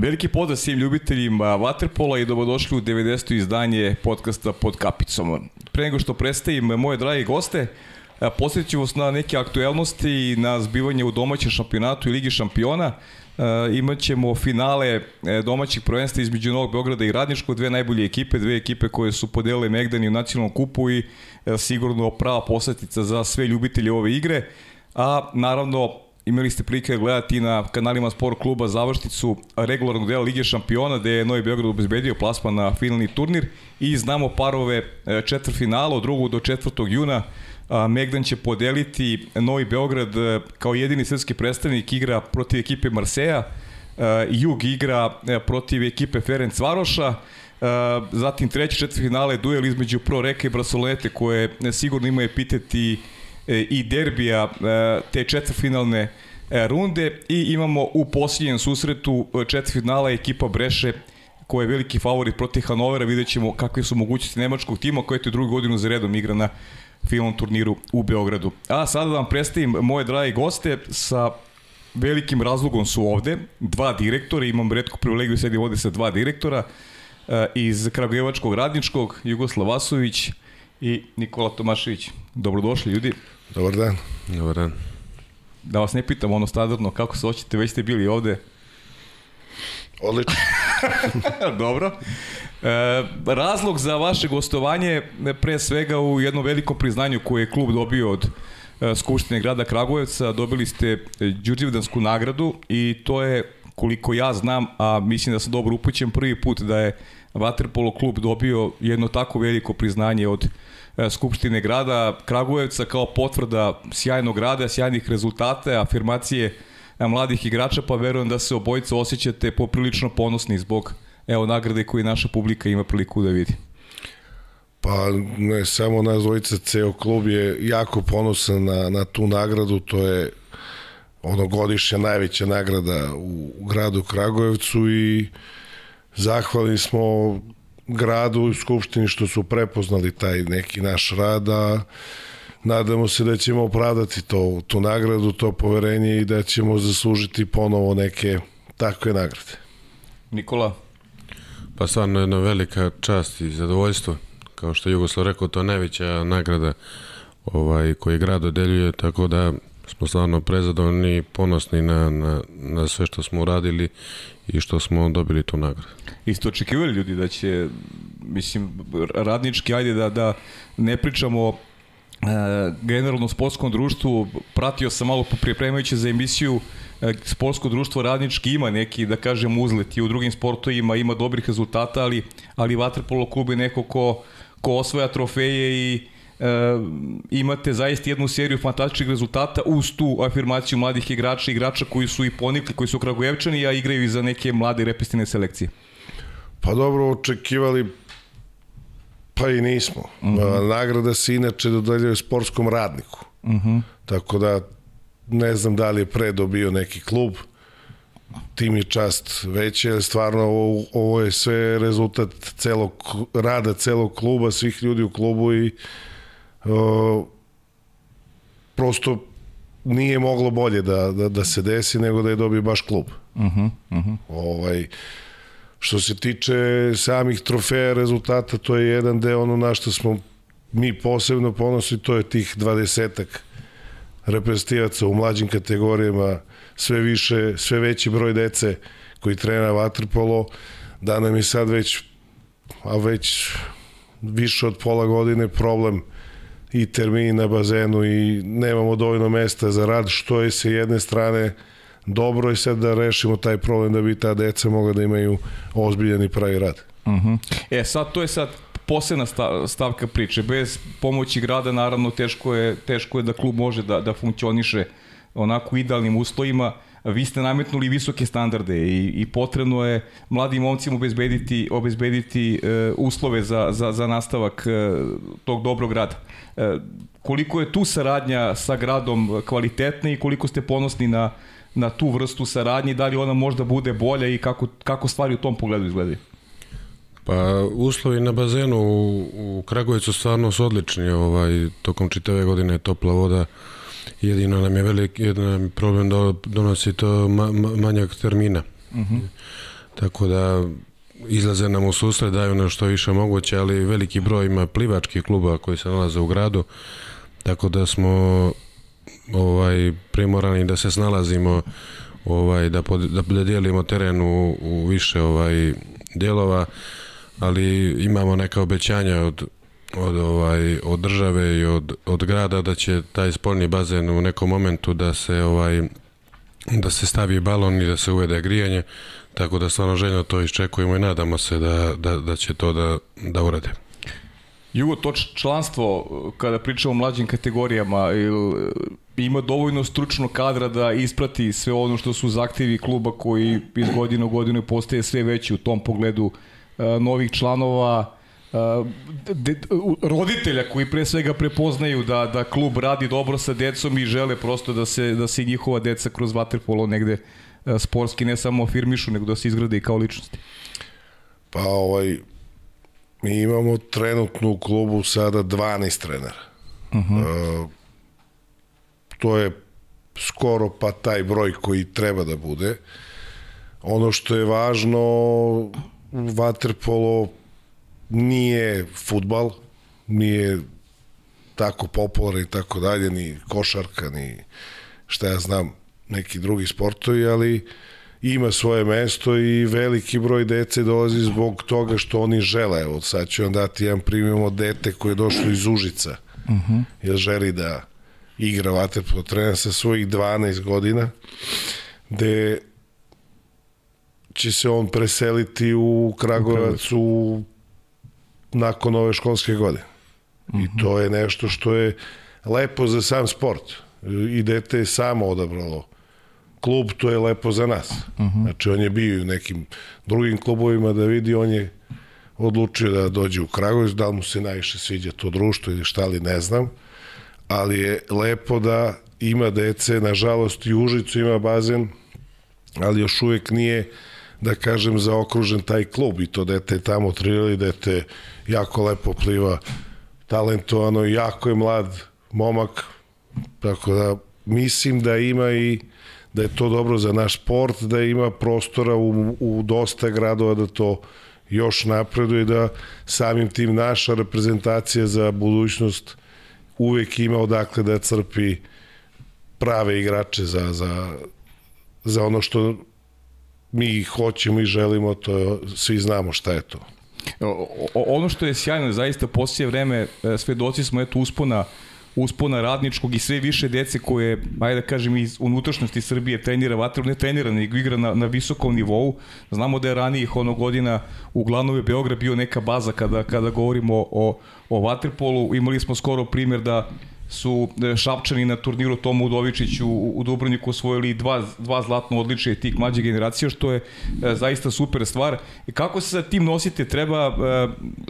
Veliki pozdrav svim ljubiteljima Waterpola i dobrodošli u 90. izdanje podcasta pod kapicom. Pre nego što predstavim moje dragi goste, posjetit ću vas na neke aktuelnosti na zbivanje u domaćem šampionatu i Ligi šampiona. Imaćemo finale e, domaćih prvenstva između Novog Beograda i Radničkog, dve najbolje ekipe, dve ekipe koje su podelile Megdani u nacionalnom kupu i e, sigurno prava posjetica za sve ljubitelje ove igre. A naravno imali ste prilike da gledati na kanalima Sport kluba završnicu regularnog dela Lige šampiona gde je Novi Beograd obezbedio plasman na finalni turnir i znamo parove e, četvrfinala od 2. do 4. juna Megdan će podeliti Novi Beograd e, kao jedini srpski predstavnik igra protiv ekipe Marseja, e, Jug igra protiv ekipe Ferenc Varoša, zatim treći četvrfinale duel između Pro Reka i Brasolete koje sigurno imaju epiteti E, i derbija e, te četvrfinalne e, runde i imamo u posljednjem susretu četvrfinala ekipa Breše koja je veliki favorit protiv Hanovera, vidjet ćemo kakve su mogućnosti nemačkog tima koja je drugu godinu za redom igra na finalnom turniru u Beogradu. A sada da vam predstavim moje dragi goste sa velikim razlogom su ovde, dva direktora, imam redku privilegiju da sedim ovde sa dva direktora iz Kragujevačkog radničkog, Jugoslav Vasović i Nikola Tomašević. Dobrodošli ljudi. Dobar dan. Dobar dan. Da vas ne pitam ono standardno, kako se hoćete, već ste bili ovde. Odlično. Dobro. E, razlog za vaše gostovanje pre svega u jednom velikom priznanju koje je klub dobio od e, Skupštine grada Kragujevca. Dobili ste Đurđevdansku nagradu i to je, koliko ja znam, a mislim da sam dobro upućen prvi put da je Vaterpolo klub dobio jedno tako veliko priznanje od E, Skupštine grada Kragujevca kao potvrda sjajnog rada, sjajnih rezultata, afirmacije e, mladih igrača, pa verujem da se obojica osjećate poprilično ponosni zbog evo nagrade koju naša publika ima priliku da vidi. Pa ne samo nas dvojica, ceo klub je jako ponosan na, na tu nagradu, to je ono godišnja najveća nagrada u, u gradu Kragujevcu i zahvalni smo gradu i skupštini što su prepoznali taj neki naš rad, a nadamo se da ćemo opravdati to, tu nagradu, to poverenje i da ćemo zaslužiti ponovo neke takve nagrade. Nikola? Pa stvarno jedna velika čast i zadovoljstvo. Kao što Jugoslav rekao, to je najveća nagrada ovaj, koji grad dodeljuje, tako da smo stvarno prezadovoljni i ponosni na, na, na sve što smo uradili i što smo dobili tu nagradu. Isto očekivali ljudi da će, mislim, radnički, ajde da, da ne pričamo e, generalno sportskom društvu, pratio sam malo pripremajući za emisiju, e, sportsko društvo radnički ima neki, da kažem, uzlet i u drugim sportovima ima dobrih rezultata, ali, ali Vatrpolo klub je neko ko, ko osvaja trofeje i e, imate zaista jednu seriju fantastičnih rezultata uz tu afirmaciju mladih igrača, igrača koji su i ponikli, koji su kragujevčani, a igraju i za neke mlade repestine selekcije. Pa dobro, očekivali pa i nismo. Uh mhm. -huh. Nagrada se inače dodeljuje sportskom radniku. Uh mhm. -huh. Tako da ne znam da li je pre dobio neki klub, tim je čast veće, stvarno ovo, ovo je sve rezultat celog rada celog kluba, svih ljudi u klubu i o, prosto nije moglo bolje da, da, da se desi nego da je dobio baš klub. Uh -huh, uh -huh. Ovaj, što se tiče samih trofeja rezultata, to je jedan deo ono na što smo mi posebno ponosni, to je tih dvadesetak reprezentativaca u mlađim kategorijama, sve više, sve veći broj dece koji trena vaterpolo, da nam je sad već, a već više od pola godine problem i termini na bazenu i nemamo dovoljno mesta za rad, što je sa jedne strane dobro je sad da rešimo taj problem da bi ta deca mogla da imaju ozbiljan i pravi rad. Uh mhm. -huh. E sad, to je sad posebna stavka priče. Bez pomoći grada naravno teško je, teško je da klub može da, da funkcioniše onako idealnim uslovima vi ste nametnuli visoke standarde i, i potrebno je mladim momcima obezbediti, obezbediti e, uslove za, za, za nastavak e, tog dobrog rada. E, koliko je tu saradnja sa gradom kvalitetna i koliko ste ponosni na, na tu vrstu saradnje, da li ona možda bude bolja i kako, kako stvari u tom pogledu izgledaju? Pa uslovi na bazenu u, u Kragujevcu stvarno su odlični, ovaj, tokom čitave godine je topla voda, jedino nam je velik jedan problem da donosi to ma, ma, manjak termina. Uh mhm. -huh. tako da izlaze nam u susret, daju nam što više moguće, ali veliki broj ima plivačkih kluba koji se nalaze u gradu, tako da smo ovaj primorani da se snalazimo ovaj da pod, da, da dijelimo teren u, u više ovaj dijelova, ali imamo neka obećanja od od ovaj od države i od od grada da će taj spoljni bazen u nekom momentu da se ovaj da se stavi balon i da se uvede grijanje tako da stvarno željno to iščekujemo i nadamo se da, da, da će to da, da urade. Jugo, to članstvo, kada pričamo o mlađim kategorijama, il, ima dovoljno stručno kadra da isprati sve ono što su zahtevi kluba koji iz godine u godinu postaje sve veći u tom pogledu novih članova, de, roditelja koji pre svega prepoznaju da da klub radi dobro sa decom i žele prosto da se da se njihova deca kroz waterpolo negde sportski ne samo afirmišu nego da se izgrade i kao ličnosti. Pa ovaj mi imamo trenutno u klubu sada 12 trenera. Uh -huh. uh, to je skoro pa taj broj koji treba da bude. Ono što je važno, vaterpolo nije futbal, nije tako popularan i tako dalje, ni košarka, ni šta ja znam, neki drugi sportovi, ali ima svoje mesto i veliki broj dece dolazi zbog toga što oni žele. Evo, sad ću vam dati jedan primjer od dete koje je došlo iz Užica, uh mhm. -huh. jer želi da igra vaterpolo trener sa svojih 12 godina, gde će se on preseliti u Kragovac u nakon ove školske godine. Uh -huh. I mhm. to je nešto što je lepo za sam sport. I dete je samo odabralo klub, to je lepo za nas. Uh -huh. Znači, on je bio u nekim drugim klubovima da vidi, on je odlučio da dođe u Kragovic, da li mu se najviše sviđa to društvo ili šta li, ne znam, ali je lepo da ima dece, nažalost i Užicu ima bazen, ali još uvek nije da kažem zaokružen taj klub i to dete je tamo trirali, dete jako lepo pliva, talentovano, jako je mlad momak, tako da mislim da ima i da je to dobro za naš sport, da ima prostora u, u dosta gradova da to još napreduje, da samim tim naša reprezentacija za budućnost uvek ima odakle da crpi prave igrače za, za, za ono što mi hoćemo i želimo, to svi znamo šta je to. O, ono što je sjajno, zaista poslije vreme e, svedoci smo eto uspona uspona radničkog i sve više dece koje, ajde da kažem, iz unutrašnjosti Srbije trenira vatru, ne trenira, nego igra na, na visokom nivou. Znamo da je ranijih ono godina uglavnom je Beograd bio neka baza kada, kada govorimo o, o vaterpolu. Imali smo skoro primjer da su e, Šapčani na turniru Tomu Udovičiću u Dubrovniku osvojili dva, dva zlatno odličije tih mlađe generacije, što je e, zaista super stvar. Kako se sa tim nosite? Treba e,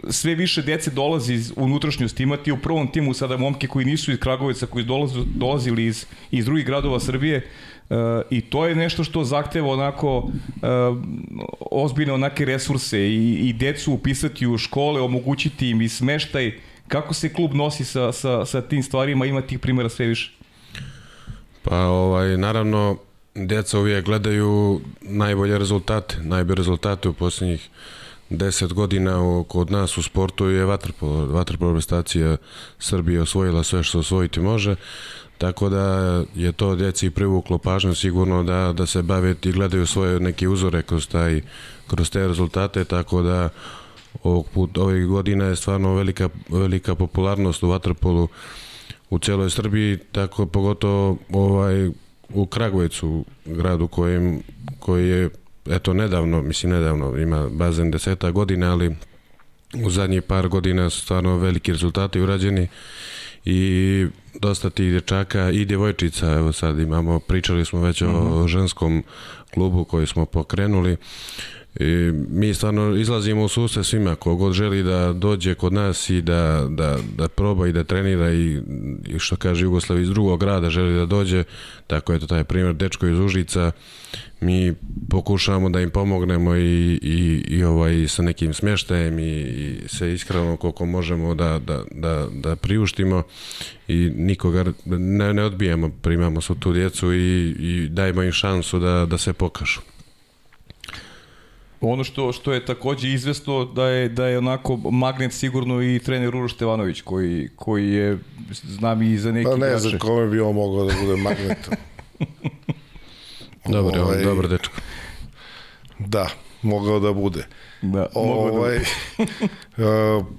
sve više dece dolazi iz unutrašnjosti. Imati u prvom timu sada momke koji nisu iz Kragovica, koji dolazi, dolazili iz, iz drugih gradova Srbije, Uh, I to je nešto što zahteva onako uh, ozbiljne onake resurse i, i decu upisati u škole, omogućiti im i smeštaj, Kako se klub nosi sa, sa, sa tim stvarima, ima tih primjera sve više? Pa ovaj, naravno, djeca uvijek gledaju najbolje rezultate, najbolje rezultate u posljednjih 10 godina kod nas u sportu je vaterpolo. Vaterpolo prestacija Srbije osvojila sve što osvojiti može, tako da je to djeci privuklo pažnju sigurno da, da se bave i gledaju svoje neke uzore kroz, taj, kroz te rezultate, tako da ovog put, ovih godina je stvarno velika, velika popularnost u Vatrpolu u celoj Srbiji, tako pogotovo ovaj, u Kragujevcu, gradu kojem, koji je eto nedavno, mislim nedavno, ima bazen deseta godina, ali u zadnjih par godina su stvarno veliki rezultati urađeni i dosta tih dječaka i djevojčica, evo sad imamo, pričali smo već mm -hmm. o mhm. ženskom klubu koji smo pokrenuli I mi stvarno izlazimo u susret svima, kogod želi da dođe kod nas i da, da, da proba i da trenira i, i što kaže Jugoslav iz drugog grada želi da dođe, tako je to taj primjer dečko iz Užica, mi pokušavamo da im pomognemo i, i, i ovaj, sa nekim smještajem i, i se iskreno koliko možemo da, da, da, da priuštimo i nikoga ne, ne odbijemo, primamo su tu djecu i, i dajemo im šansu da, da se pokažu. Ono što što je takođe izvesno da je da je onako magnet sigurno i trener Uroš Stevanović koji koji je znam i za neki Pa ne znam kome bi on mogao da bude magnet. Dobar on, Ovaj, dobar dečko. Da, mogao da bude. Da, mogu da- Ovaj, e,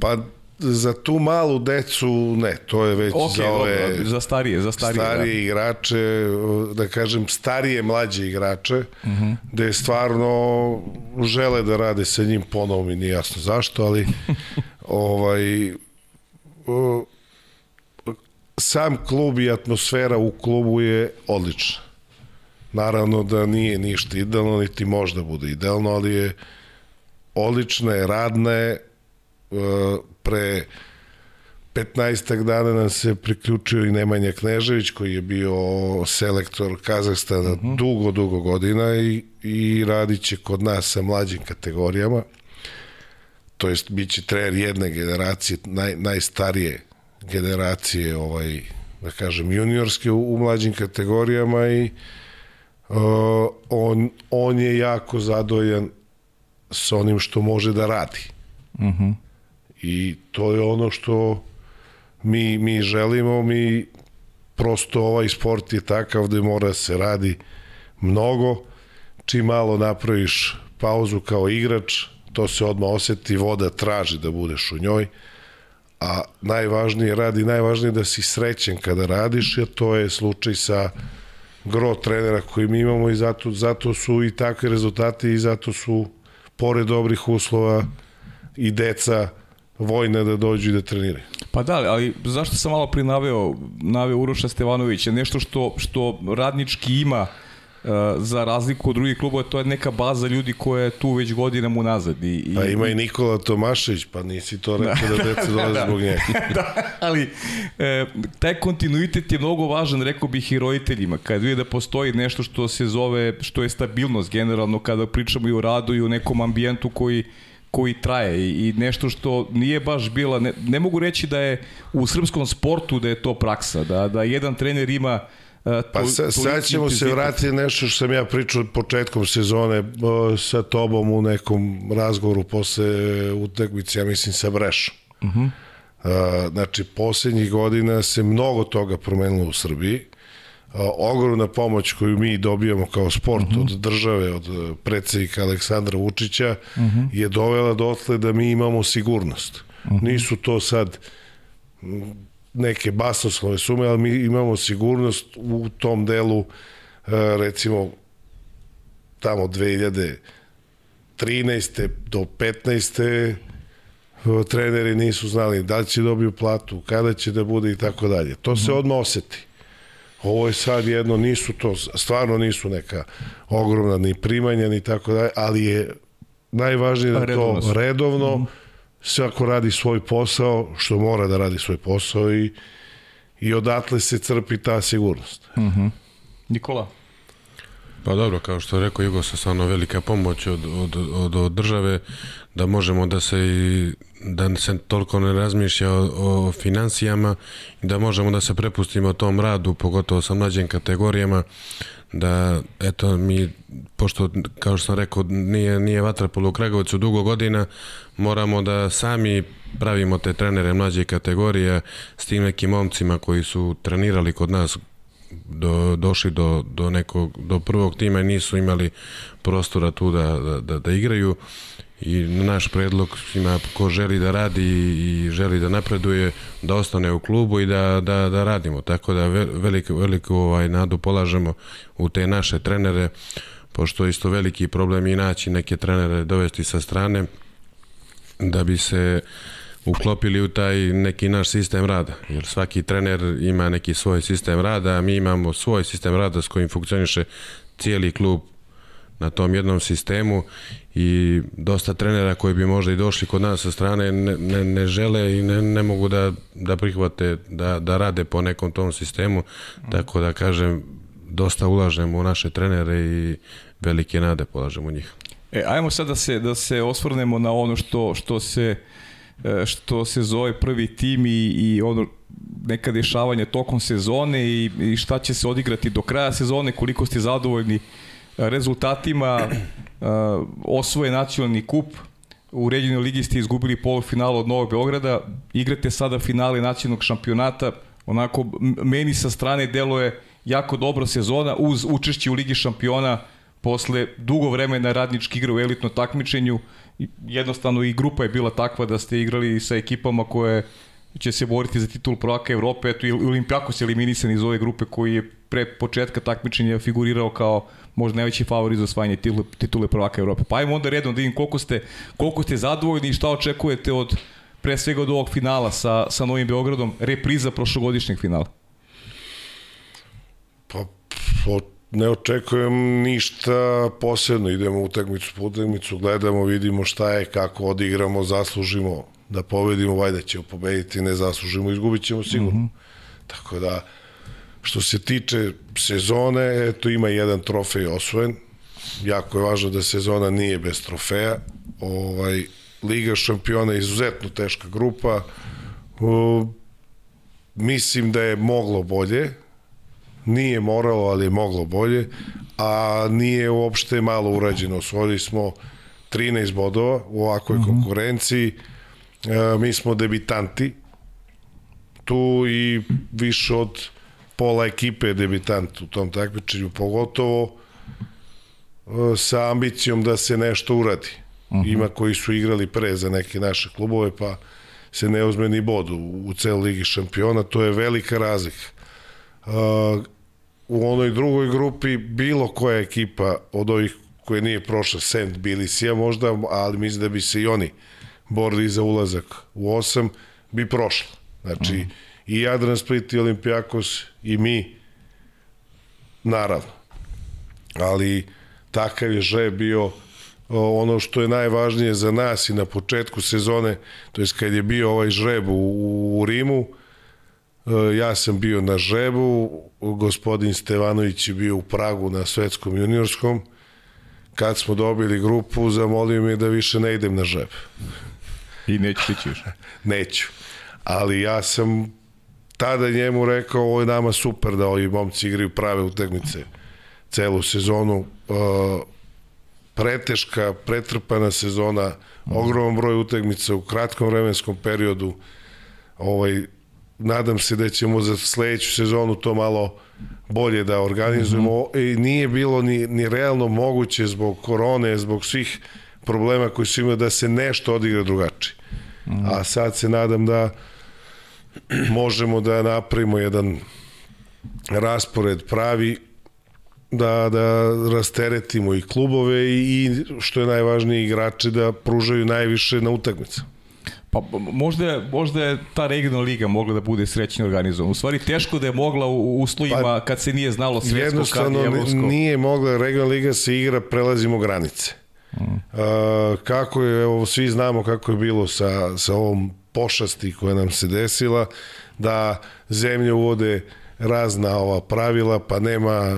pa za tu malu decu, ne, to je već Ok, za ove dobro, za starije, za starije. starije da. igrače, da kažem starije mlađe igrače, uh Mhm. -huh. gde stvarno žele da rade sa njim ponovo mi nije jasno zašto, ali ovaj sam klub i atmosfera u klubu je odlična. Naravno da nije ništa idealno, niti možda bude idealno, ali je odlična je, radna je, pre 15 dana nam se priključio i Nemanja Knežević koji je bio selektor Kazahstana uh -huh. dugo, dugo godina i, i radit će kod nas sa mlađim kategorijama to jest bit će trener jedne generacije naj, najstarije generacije ovaj da kažem juniorske u, u mlađim kategorijama i uh, on, on je jako zadovoljan sa onim što može da radi. Mhm. Uh -huh. I to je ono što mi, mi želimo, mi prosto ovaj sport je takav da mora da se radi mnogo, čim malo napraviš pauzu kao igrač, to se odmah oseti, voda traži da budeš u njoj, a najvažnije radi, najvažnije je da si srećen kada radiš, jer to je slučaj sa gro trenera koji mi imamo i zato, zato su i takve rezultate i zato su pored dobrih uslova i deca vojna da dođu i da treniraju. Pa da, ali zašto sam malo prinaveo naveo Uroša Stevanovića? Nešto što, što radnički ima uh, za razliku od drugih klubova, to je neka baza ljudi koja je tu već godinama unazad. I, i, Pa ima i Nikola Tomašević, pa nisi to rekao da, da deca dolaze da. zbog njega. da, ali e, taj kontinuitet je mnogo važan, rekao bih i roditeljima. Kad vide da postoji nešto što se zove, što je stabilnost generalno, kada pričamo i o radu i o nekom ambijentu koji koji traje i, nešto što nije baš bila, ne, ne mogu reći da je u srpskom sportu da je to praksa, da, da jedan trener ima Uh, to, pa sa, sad ćemo se vratiti nešto što sam ja pričao početkom sezone uh, sa tobom u nekom razgovoru posle utakmice, ja mislim sa Brešom. Uh -huh. uh, znači, poslednjih godina se mnogo toga promenilo u Srbiji. Ogromna pomoć koju mi dobijamo kao sport uh -huh. od države, od predsednika Aleksandra Vučića uh -huh. je dovela dotle da mi imamo sigurnost. Uh -huh. Nisu to sad neke basnoslovne sume, ali mi imamo sigurnost u tom delu, recimo, tamo 2013. do 15. treneri nisu znali da li će dobiju platu, kada će da bude i tako dalje. To se odmah oseti. Ovo je sad jedno, nisu to, stvarno nisu neka ogromna ni primanja ni tako dalje, ali je najvažnije da redovno to redovno mm -hmm svako radi svoj posao, što mora da radi svoj posao i, i odatle se crpi ta sigurnost. Mm -hmm. Nikola? Pa dobro, kao što je rekao Jugo, sa stvarno velika pomoć od, od, od, od države, da možemo da se i da se toliko ne razmišlja o, o financijama da možemo da se prepustimo tom radu, pogotovo sa mlađim kategorijama, da eto mi pošto kao što sam rekao nije nije vaterpolo u Kragovicu dugo godina moramo da sami pravimo te trenere mlađe kategorije s tim nekim momcima koji su trenirali kod nas do, došli do, do nekog do prvog tima i nisu imali prostora tu da, da, da, da igraju i naš predlog ima ko želi da radi i želi da napreduje da ostane u klubu i da, da, da radimo tako da veliku, veliku ovaj, nadu polažemo u te naše trenere pošto isto veliki problem i naći neke trenere dovesti sa strane da bi se uklopili u taj neki naš sistem rada. Jer svaki trener ima neki svoj sistem rada, a mi imamo svoj sistem rada s kojim funkcioniše cijeli klub na tom jednom sistemu i dosta trenera koji bi možda i došli kod nas sa strane ne, ne, ne žele i ne, ne mogu da, da prihvate da, da rade po nekom tom sistemu, tako da kažem dosta ulažemo u naše trenere i velike nade polažemo u njih. E, ajmo sad da se, da se osvrnemo na ono što, što se što se zove prvi tim i, i ono neka dešavanja tokom sezone i, i šta će se odigrati do kraja sezone, koliko ste zadovoljni rezultatima osvoje nacionalni kup, u regionalnoj ligi ste izgubili polufinalu od Novog Beograda, igrate sada finale nacionalnog šampionata, onako meni sa strane deluje jako dobra sezona uz učešće u Ligi šampiona posle dugo vremena radnički igra u elitnom takmičenju. Jednostavno i grupa je bila takva da ste igrali sa ekipama koje će se boriti za titul prvaka Evrope, eto i Olimpijakos je eliminisan iz ove grupe koji je pre početka takmičenja figurirao kao možda najveći favorit za osvajanje titule, titule prvaka Evrope. Pa ajmo onda redom da vidim koliko ste, koliko ste zadovoljni i šta očekujete od pre svega od ovog finala sa, sa Novim Beogradom, repriza prošlogodišnjeg finala. Pa, po, ne očekujem ništa posebno. Idemo utakmicu po utakmicu, gledamo, vidimo šta je, kako odigramo, zaslužimo da pobedimo, vajda ćemo pobediti, ne zaslužimo, izgubit ćemo sigurno. Mm -hmm. Tako da, što se tiče sezone, eto ima jedan trofej osvojen. Jako je važno da sezona nije bez trofeja. Ovaj, Liga šampiona je izuzetno teška grupa. Uh, mislim da je moglo bolje, Nije moralo, ali je moglo bolje, a nije uopšte malo urađeno. Osvojili smo 13 bodova u ovakvoj mm -hmm. konkurenciji. E, mi smo debitanti tu i više od pola ekipe je debitant u tom takmičenju, pogotovo e, sa ambicijom da se nešto uradi. Mm -hmm. Ima koji su igrali pre za neke naše klubove, pa se ne uzme ni bod u, u cel Ligi šampiona, to je velika razlika u onoj drugoj grupi bilo koja ekipa od ovih koje nije prošla, Sent Bilisija možda, ali mislim da bi se i oni borili za ulazak u osam, bi prošla. Znači, mm. I Jadran Split i Olimpijakos i mi, naravno. Ali takav je žre bio ono što je najvažnije za nas i na početku sezone, to je kad je bio ovaj žreb u, u Rimu, E, ja sam bio na Žebu, gospodin Stevanović je bio u Pragu na svetskom juniorskom. Kad smo dobili grupu, zamolio me da više ne idem na Žeb. I neću ići još? Neću. Ali ja sam tada njemu rekao, ovo je nama super da ovi momci igraju prave utakmice celu sezonu. E, preteška, pretrpana sezona, ogroman broj utakmica u kratkom vremenskom periodu. Ovaj, nadam se da ćemo za sledeću sezonu to malo bolje da organizujemo mm -hmm. i nije bilo ni, ni realno moguće zbog korone, zbog svih problema koji su imali da se nešto odigra drugačije. Mm -hmm. A sad se nadam da možemo da napravimo jedan raspored pravi da, da rasteretimo i klubove i, što je najvažnije igrače da pružaju najviše na utakmicama. Pa možda je, možda je ta regionalna liga mogla da bude srećno organizovana. U stvari teško da je mogla u uslovima pa, kad se nije znalo svetsko kad je evropsko. nije mogla, regionalna liga se igra, prelazimo granice. Mm. Uh, kako je, evo, svi znamo kako je bilo sa, sa ovom pošasti koja nam se desila, da zemlje uvode razna ova pravila, pa nema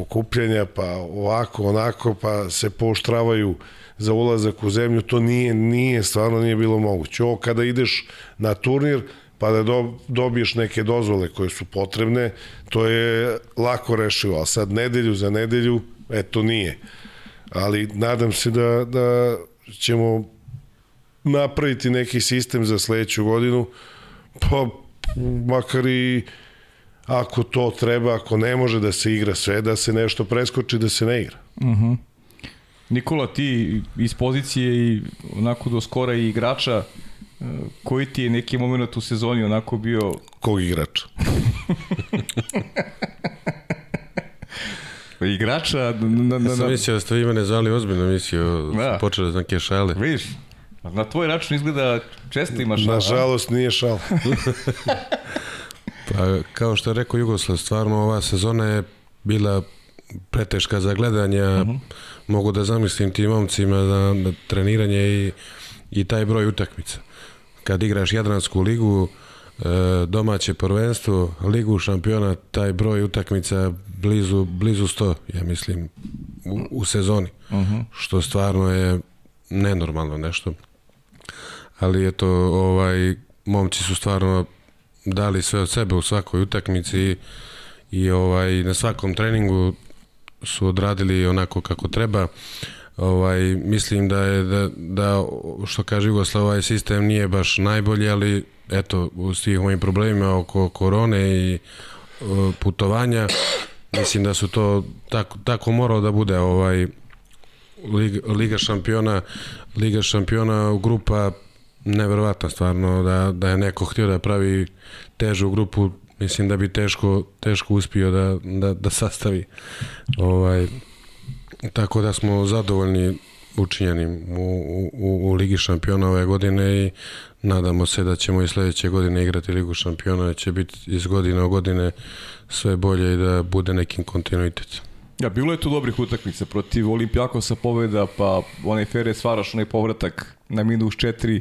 okupljanja, pa ovako, onako, pa se pooštravaju uh, za ulazak u zemlju, to nije, nije, stvarno nije bilo moguće. Ovo kada ideš na turnir, pa da do, dobiješ neke dozvole koje su potrebne, to je lako rešivo, a sad nedelju za nedelju, eto nije. Ali nadam se da, da ćemo napraviti neki sistem za sledeću godinu, pa makar i ako to treba, ako ne može da se igra sve, da se nešto preskoči, da se ne igra. Mhm. Uh -huh. Nikola, ti iz pozicije i onako do skora i igrača, e, koji ti je neki moment u sezoni onako bio... Kog igrača? igrača... Na, na, ja sam mislio da ste vi mene zvali ozbiljno, mislio, da. počeli da znam kje šale. Vidiš, na tvoj račun izgleda često ima šala. Nažalost nije šal. pa, kao što je rekao Jugoslav, stvarno ova sezona je bila preteška za gledanje. Uh mhm. -huh mogu da zamislim tim momcima da, da treniranje i, i taj broj utakmica. Kad igraš Jadransku ligu, e, domaće prvenstvo, ligu šampiona, taj broj utakmica blizu, blizu 100, ja mislim, u, u sezoni. Uh mhm. -huh. Što stvarno je nenormalno nešto. Ali eto, ovaj, momci su stvarno dali sve od sebe u svakoj utakmici i, i ovaj, na svakom treningu su odradili onako kako treba. ovaj, mislim da je da, da što kaže Jugoslav ovaj sistem nije baš najbolji ali eto u svih ovim problemima oko korone i uh, putovanja mislim da su to tako, tako moralo da bude ovaj Liga, Liga šampiona Liga šampiona grupa neverovatna stvarno da, da je neko htio da pravi težu grupu mislim da bi teško, teško uspio da, da, da sastavi ovaj, tako da smo zadovoljni učinjenim u, u, u Ligi šampiona ove godine i nadamo se da ćemo i sledeće godine igrati Ligu šampiona će biti iz godine u godine sve bolje i da bude nekim kontinuitetom. Ja, bilo je tu dobrih utakmica protiv Olimpijakosa pobeda, pa onaj Feres Varaš, onaj povratak na minus 4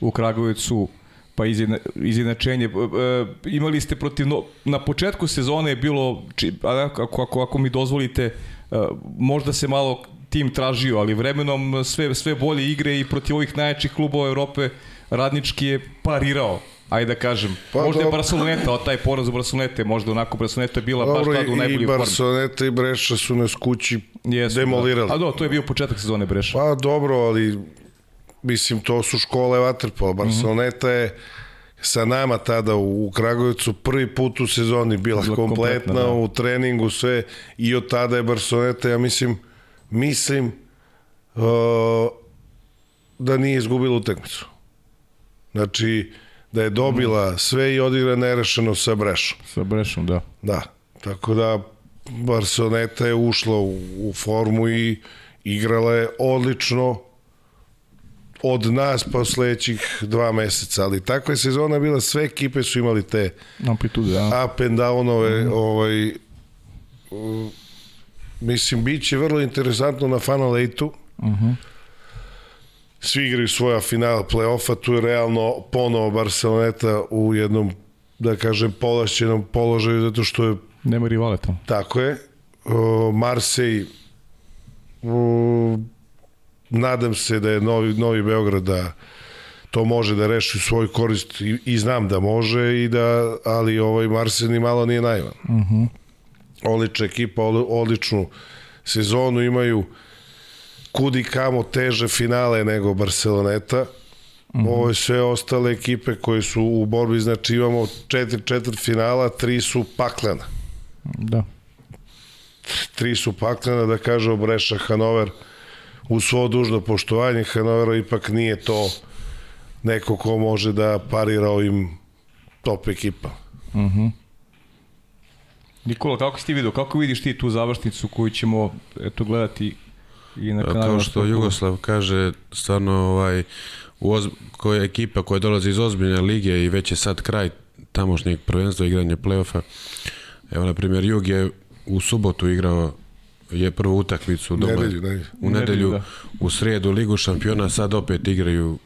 u Kragovicu, pa izjedna, izjednačenje. E, e, imali ste protiv, no, na početku sezone je bilo, či, ako, ako, ako mi dozvolite, e, možda se malo tim tražio, ali vremenom sve, sve bolje igre i protiv ovih najjačih klubova Evrope radnički je parirao ajde da kažem. Pa, možda je Barceloneta, taj poraz u Barcelonete, možda onako Barceloneta je bila dobro, baš tada u najbolji formi. I Barceloneta i Breša su nas kući Jesu, da. demolirali. Da. A do, to je bio početak sezone Breša. Pa dobro, ali mislim, to su škole Waterpola. Barceloneta mm -hmm. je sa nama tada u Kragujevcu prvi put u sezoni bila, bila kompletna, kompletna da. u treningu sve i od tada je Barceloneta, ja mislim, mislim uh, da nije izgubila utakmicu. Znači, da je dobila sve i odigra nerešeno sa Brešom. Sa Brešom, da. Da, tako da Barceloneta je ušla u, u formu i igrala je odlično od nas pa sledećih dva meseca, ali takva je sezona bila, sve ekipe su imali te amplitude, da. up and downove, mm. ovaj, uh, mislim, bit će vrlo interesantno na Final 8-u, mm -hmm svi igraju svoja finala play-offa, tu je realno ponovo Barceloneta u jednom, da kažem, polašćenom položaju, zato što je... Nema rivale tamo. Tako je. Marsej, nadam se da je Novi, Novi Beograd da to može da reši u svoj korist i, i znam da može i da, ali ovaj Marsej ni malo nije naivan. Uh mhm. -huh. Odlična ekipa, odličnu sezonu imaju kudi kamo teže finale nego Barceloneta. Mm -hmm. Ovo je sve ostale ekipe koje su u borbi, znači imamo četiri četvrt finala, tri su paklena. Da. Tri su paklena, da kaže Breša Hanover, u svo dužno poštovanje Hanovera ipak nije to neko ko može da parira ovim top ekipa. Mhm. Mm Nikola, kako si ti vidio, kako vidiš ti tu završnicu koju ćemo eto, gledati I na kanalu Kao što Jugoslav kaže, stvarno ovaj, u oz, koja ekipa koja dolazi iz ozbiljne lige i već je sad kraj tamošnjeg prvenstva igranja play-offa. Evo, na primjer, Jug je u subotu igrao je prvu utakmicu doma, nedelju, nedelju. u nedelju, da. u sredu ligu šampiona, sad opet igraju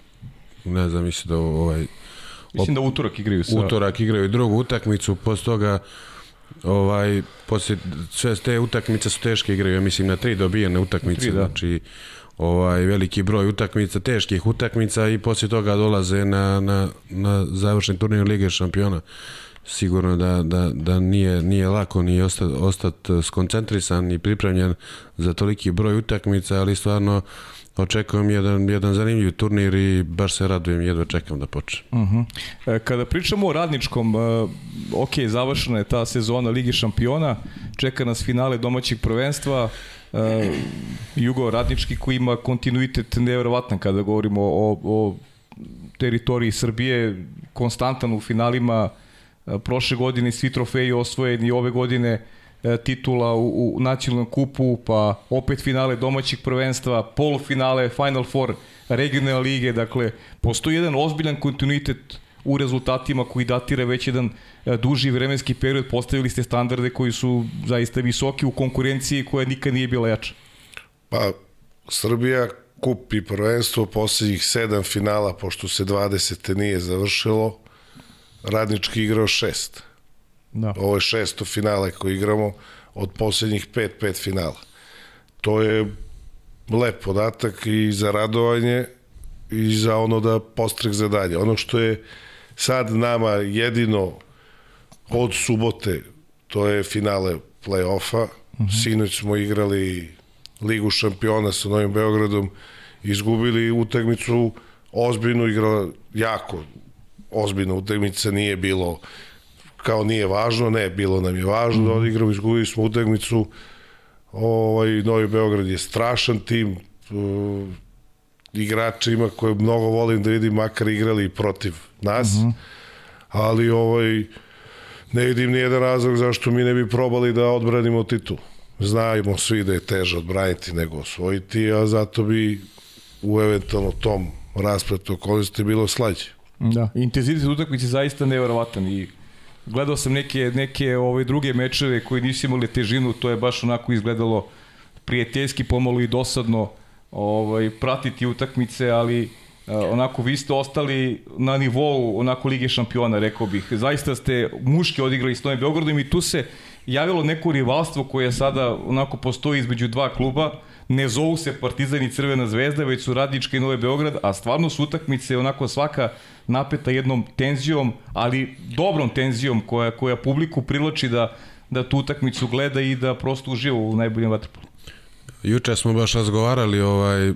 ne znam, mislim da ovaj Mislim da utorak igraju sa... Utorak igraju drugu utakmicu, posle toga ovaj, posle, sve te utakmice su teške igraju, ja mislim na tri dobijene utakmice, tri, da. znači ovaj, veliki broj utakmica, teških utakmica i posle toga dolaze na, na, na završni turnir Lige šampiona. Sigurno da, da, da nije, nije lako ni ostati ostat skoncentrisan i pripremljen za toliki broj utakmica, ali stvarno očekujem jedan, jedan zanimljiv turnir i baš se radujem, jedva čekam da počne. Uh -huh. e, kada pričamo o radničkom, e, ok, završena je ta sezona Ligi šampiona, čeka nas finale domaćeg prvenstva, e, Jugo Radnički koji ima kontinuitet nevjerovatan kada govorimo o, o teritoriji Srbije, konstantan u finalima, prošle godine svi trofeji osvojeni, ove godine E, titula u, u nacionalnom kupu, pa opet finale domaćih prvenstva, polufinale, Final Four regionalne lige, dakle, postoji jedan ozbiljan kontinuitet u rezultatima koji datira već jedan e, duži vremenski period, postavili ste standarde koji su zaista visoki u konkurenciji koja nikad nije bila jača. Pa, Srbija kup i prvenstvo poslednjih sedam finala, pošto se 20. nije završilo, radnički igrao šest. Da. Ovo je šesto finale koje igramo od poslednjih pet, pet finala. To je lep podatak i za radovanje i za ono da postrek za dalje. Ono što je sad nama jedino od subote, to je finale play-offa. Mm -hmm. Sinoć smo igrali Ligu šampiona sa Novim Beogradom, izgubili utakmicu ozbiljnu igra, jako ozbiljna utakmica, nije bilo kao nije važno, ne, bilo nam je važno mm da odigramo, izgubili smo utakmicu, ovaj, Novi Beograd je strašan tim, uh, igračima koje mnogo volim da vidim, makar igrali protiv nas, mm -hmm. ali ovaj, ne vidim ni jedan razlog zašto mi ne bi probali da odbranimo titul. Znajmo svi da je teže odbraniti nego osvojiti, a zato bi u eventualno tom raspretu okolnosti bilo slađe. Da, intenzitet utakmice zaista neverovatan i gledao sam neke, neke ove druge mečeve koji nisu imali težinu, to je baš onako izgledalo prijateljski, pomalo i dosadno ovaj, pratiti utakmice, ali onako vi ste ostali na nivou onako Lige šampiona, rekao bih. Zaista ste muški odigrali s Novim Beogradom i tu se javilo neko rivalstvo koje sada onako postoji između dva kluba. Ne zovu se Partizan i Crvena zvezda, već su Radnička i Nove Beograd, a stvarno su utakmice onako svaka napeta jednom tenzijom, ali dobrom tenzijom koja, koja publiku privlači da, da tu utakmicu gleda i da prosto uživa u najboljem vaterpolu. Juče smo baš razgovarali ovaj,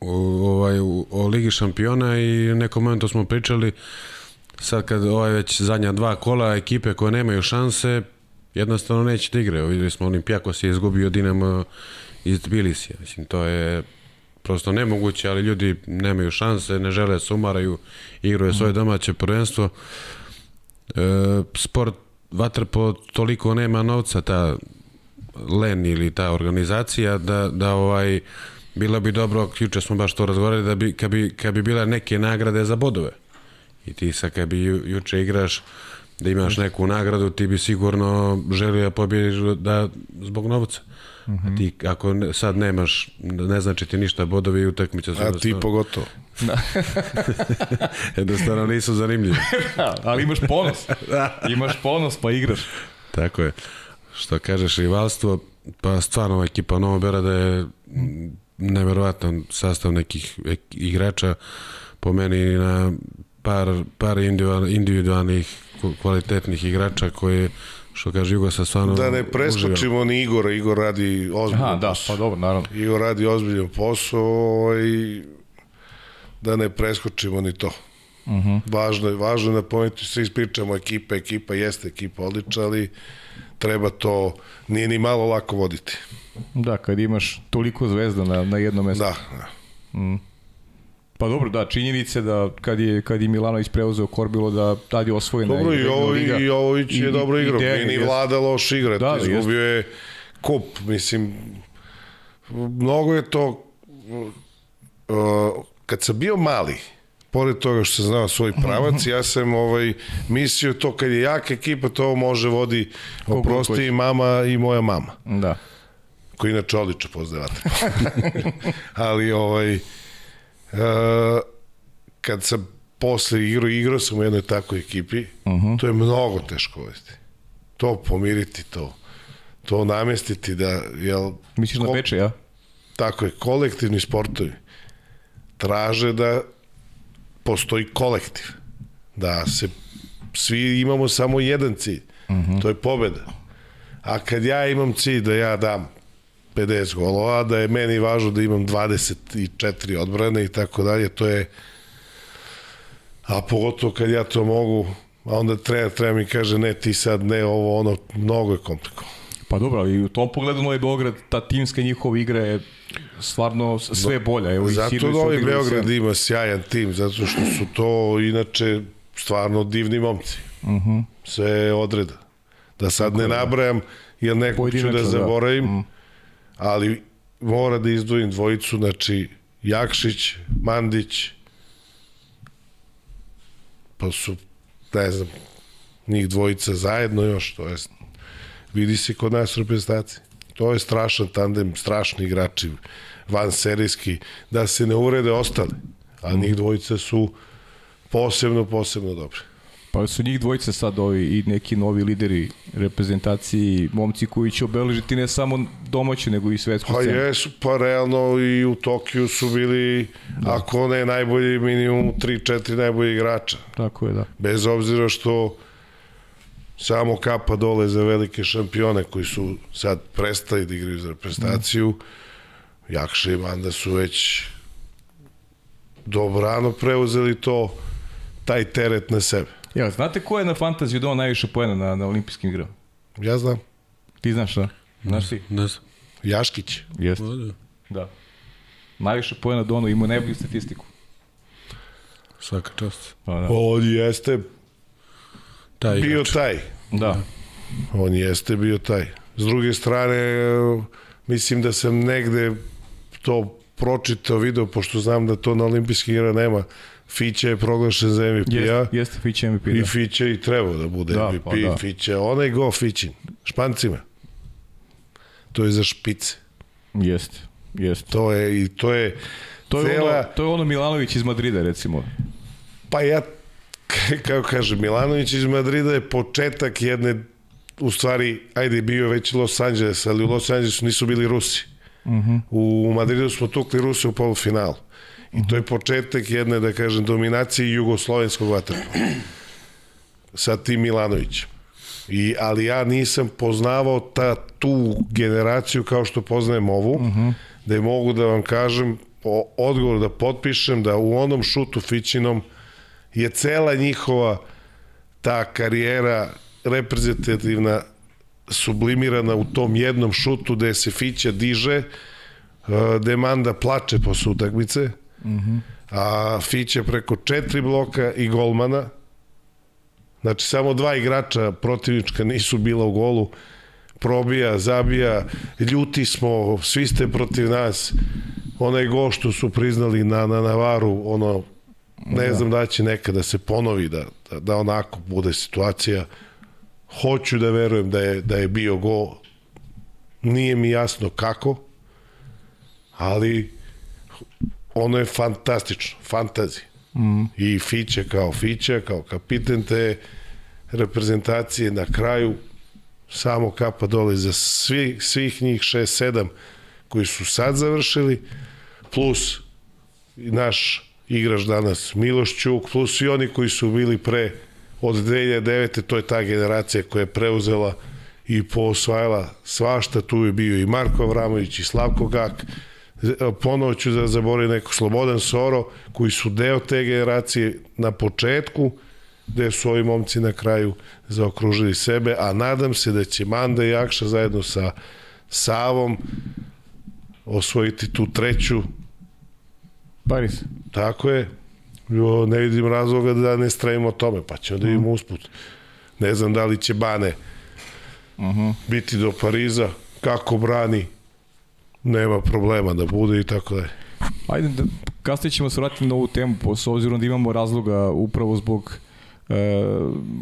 ovaj, o Ligi šampiona i nekom momentu smo pričali sad kad ovaj već zadnja dva kola ekipe koje nemaju šanse jednostavno neće da igre. Videli smo Olimpijakos je izgubio Dinamo iz Tbilisija. Mislim, to je prosto nemoguće, ali ljudi nemaju šanse, ne žele da se umaraju, igraju svoje domaće prvenstvo. E, sport vaterpo toliko nema novca, ta len ili ta organizacija da, da ovaj bilo bi dobro, juče smo baš to razgovarali da bi kad bi kad bi bila neke nagrade za bodove. I ti sa kad bi ju, juče igraš da imaš neku nagradu, ti bi sigurno želio da pobjediš da zbog novca. Uh -huh. A ti ako ne, sad nemaš, ne znači ti ništa bodovi i utakmice su... A ti pogotovo. Da. jednostavno nisu zanimljivi. da, ali imaš ponos. Imaš ponos pa igraš. Tako je. Što kažeš rivalstvo, pa stvarno ekipa Novo Berada je neverovatan sastav nekih igrača po meni na par, par individualnih kvalitetnih igrača koji što kaže Jugo sa stvarno Da ne preskočimo ni Igora, Igor radi ozbiljno Aha, da, pa dobro, naravno. Igor radi ozbiljno posao i da ne preskočimo ni to. Uh mhm. -huh. Važno je, važno je napomenuti, svi ispričamo ekipa, ekipa jeste ekipa odlična, ali treba to, nije ni malo lako voditi. Da, kad imaš toliko zvezda na, na jednom mestu. Da, da. Mm. Pa dobro, da, činjenice da kad je, kad je Milanović preuzeo Korbilo da tad je osvojena Dobro, i, ovo, i Ovović je dobro igrao, nije ni vlada loš igra, da, izgubio je kup, mislim, mnogo je to, uh, kad sam bio mali, pored toga što sam znao svoj pravac, ja sam ovaj, mislio to kad je jaka ekipa, to može vodi oprosti i mama i moja mama. Da. Koji inače odlično pozdravate. Ali ovaj, Uh, kad sam posle igrao, igrao sam u jednoj takoj ekipi, uh mhm. -huh. to je mnogo teško uvesti. To pomiriti, to to namestiti da, jel... Misliš na peče, ja? Tako je, kolektivni sportovi traže da postoji kolektiv. Da se svi imamo samo jedan cilj. Uh mhm. -huh. To je pobeda. A kad ja imam cilj da ja dam 50 golova, da je meni važno da imam 24 odbrane i tako dalje, to je a pogotovo kad ja to mogu, a onda trener treba mi kaže ne ti sad ne ovo ono mnogo je komplikovano. Pa dobro, i u tom pogledu Novi Beograd, ta timska njihova igra je stvarno sve bolja. Evo, zato Novi Beograd ima sjajan tim, zato što su to inače stvarno divni momci. Uh mhm. -huh. Sve odreda. Da sad Tako ne da. nabrajam, jer nekog ću da, da. zaboravim, da. Uh -huh ali mora da izdvojim dvojicu, znači Jakšić, Mandić, pa su, ne znam, njih dvojica zajedno još, to je, vidi se kod nas u reprezentaciji. To je strašan tandem, strašni igrači, van serijski, da se ne urede ostale, a njih dvojica su posebno, posebno dobri. Pa su njih dvojice sad ovi i neki novi lideri reprezentaciji, momci koji će obeležiti ne samo domaću, nego i svetsku pa scenu. Pa jesu, pa realno i u Tokiju su bili, da. ako ne najbolji, minimum 3-4 najbolji igrača. Tako je, da. Bez obzira što samo kapa dole za velike šampione koji su sad prestali da igraju za reprezentaciju, mm. Jakša i Manda su već dobrano preuzeli to, taj teret na sebe. Ja, znate ko je na fantaziju dao najviše poena na, na olimpijskim igrama? Ja znam, Ti znaš, da? Znaš ti? Ne znam. Jaškić. Jeste. Da. Najviše poena donao, ima najbolju statistiku. Svaka čast. Pa, da. On jeste Taj bio igrač. taj. da. On jeste bio taj. S druge strane, mislim da sam negde to pročitao, video, pošto znam da to na olimpijskih igra nema. Fića je proglašen za MVP-a. Jeste, jeste Fića MVP, I da. Fića i trebao da bude Da, MVP. pa da. Fića, onaj go Fićin. Špancima. To je za špice. Jeste, jeste. To je, i to je, To je, cela, ono, to je ono Milanović iz Madrida, recimo. pa ja, kako kaže, Milanović iz Madrida je početak jedne, u stvari, ajde, bio je već Los Angeles, ali u Los Angelesu nisu bili Rusi. Uh Mhm. -huh. U Madridu smo tukli Ruse u polufinalu. I to je početak jedne, da kažem, dominacije jugoslovenskog vaterpola. Sa tim Milanovićem. I, ali ja nisam poznavao ta, tu generaciju kao što poznajem ovu, uh -huh. da mogu da vam kažem o, odgovor da potpišem da u onom šutu Fićinom je cela njihova ta karijera reprezentativna sublimirana u tom jednom šutu gde se Fića diže, eh, gde Manda plače posle utakmice, mm -hmm. a Fića preko četiri bloka i golmana, znači samo dva igrača protivnička nisu bila u golu, probija, zabija, ljuti smo, svi ste protiv nas, onaj go što su priznali na, na Navaru, ono, ne znam da će nekada da se ponovi, da, da, da onako bude situacija, hoću da verujem da je, da je bio go, nije mi jasno kako, ali ono je fantastično, fantazi. Mm. I Fića kao Fića, kao kapiten te reprezentacije na kraju samo kapa dole za svi, svih njih 6-7 koji su sad završili, plus naš igrač danas Miloš Ćuk, plus i oni koji su bili pre od 2009. to je ta generacija koja je preuzela i poosvajala svašta, tu je bio i Marko Avramović i Slavko Gak, ponovo ću da zaboravim neko Slobodan Soro, koji su deo te generacije na početku, gde su ovi momci na kraju zaokružili sebe, a nadam se da će Manda i Jakša zajedno sa Savom osvojiti tu treću Paris. Tako je. Jo, ne vidim razloga da ne strajimo tome, pa ćemo da vidimo usput. Ne znam da li će Bane uh -huh. biti do Pariza, kako brani, nema problema da bude i tako da je. Ajde, da, kasnije ćemo se vratiti na ovu temu, s obzirom da imamo razloga upravo zbog e,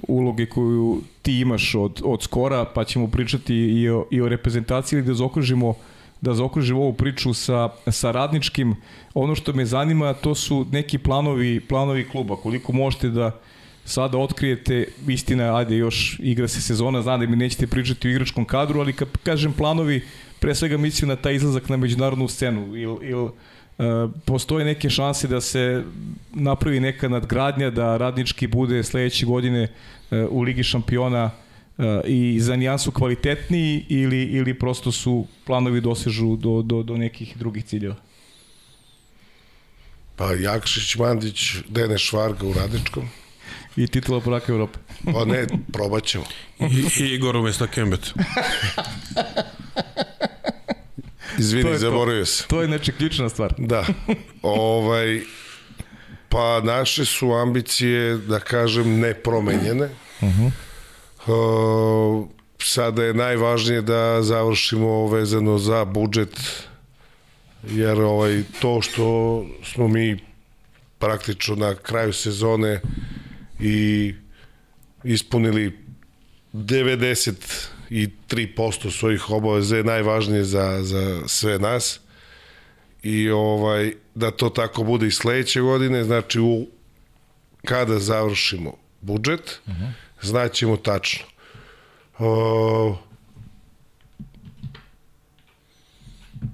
uloge koju ti imaš od, od skora, pa ćemo pričati i o, i o reprezentaciji da zaokružimo da zaokružimo ovu priču sa, sa radničkim. Ono što me zanima, to su neki planovi, planovi kluba. Koliko možete da sada otkrijete, istina, ajde, još igra se sezona, znam da mi nećete pričati o igračkom kadru, ali kad kažem planovi, pre svega mislim na taj izlazak na međunarodnu scenu. Il, il, Uh, postoje neke šanse da se napravi neka nadgradnja, da radnički bude sledeće godine uh, u Ligi šampiona uh, i za nijansu kvalitetniji ili, ili prosto su planovi dosežu do, do, do nekih drugih ciljeva? Pa Jakšić, Mandić, Dene Švarga u Radničkom. I titula prvaka Evrope. Pa ne, probat ćemo. I, i Igor umjesto Kembet. Izvini, zaboravio se. To je znači ključna stvar. Da. ovaj, pa naše su ambicije, da kažem, nepromenjene. Uh -huh. uh, sada je najvažnije da završimo vezano za budžet jer ovaj to što smo mi praktično na kraju sezone i ispunili 93% svojih obaveza je najvažnije za, za sve nas i ovaj da to tako bude i sledeće godine znači u kada završimo budžet uh -huh. znaćemo tačno o,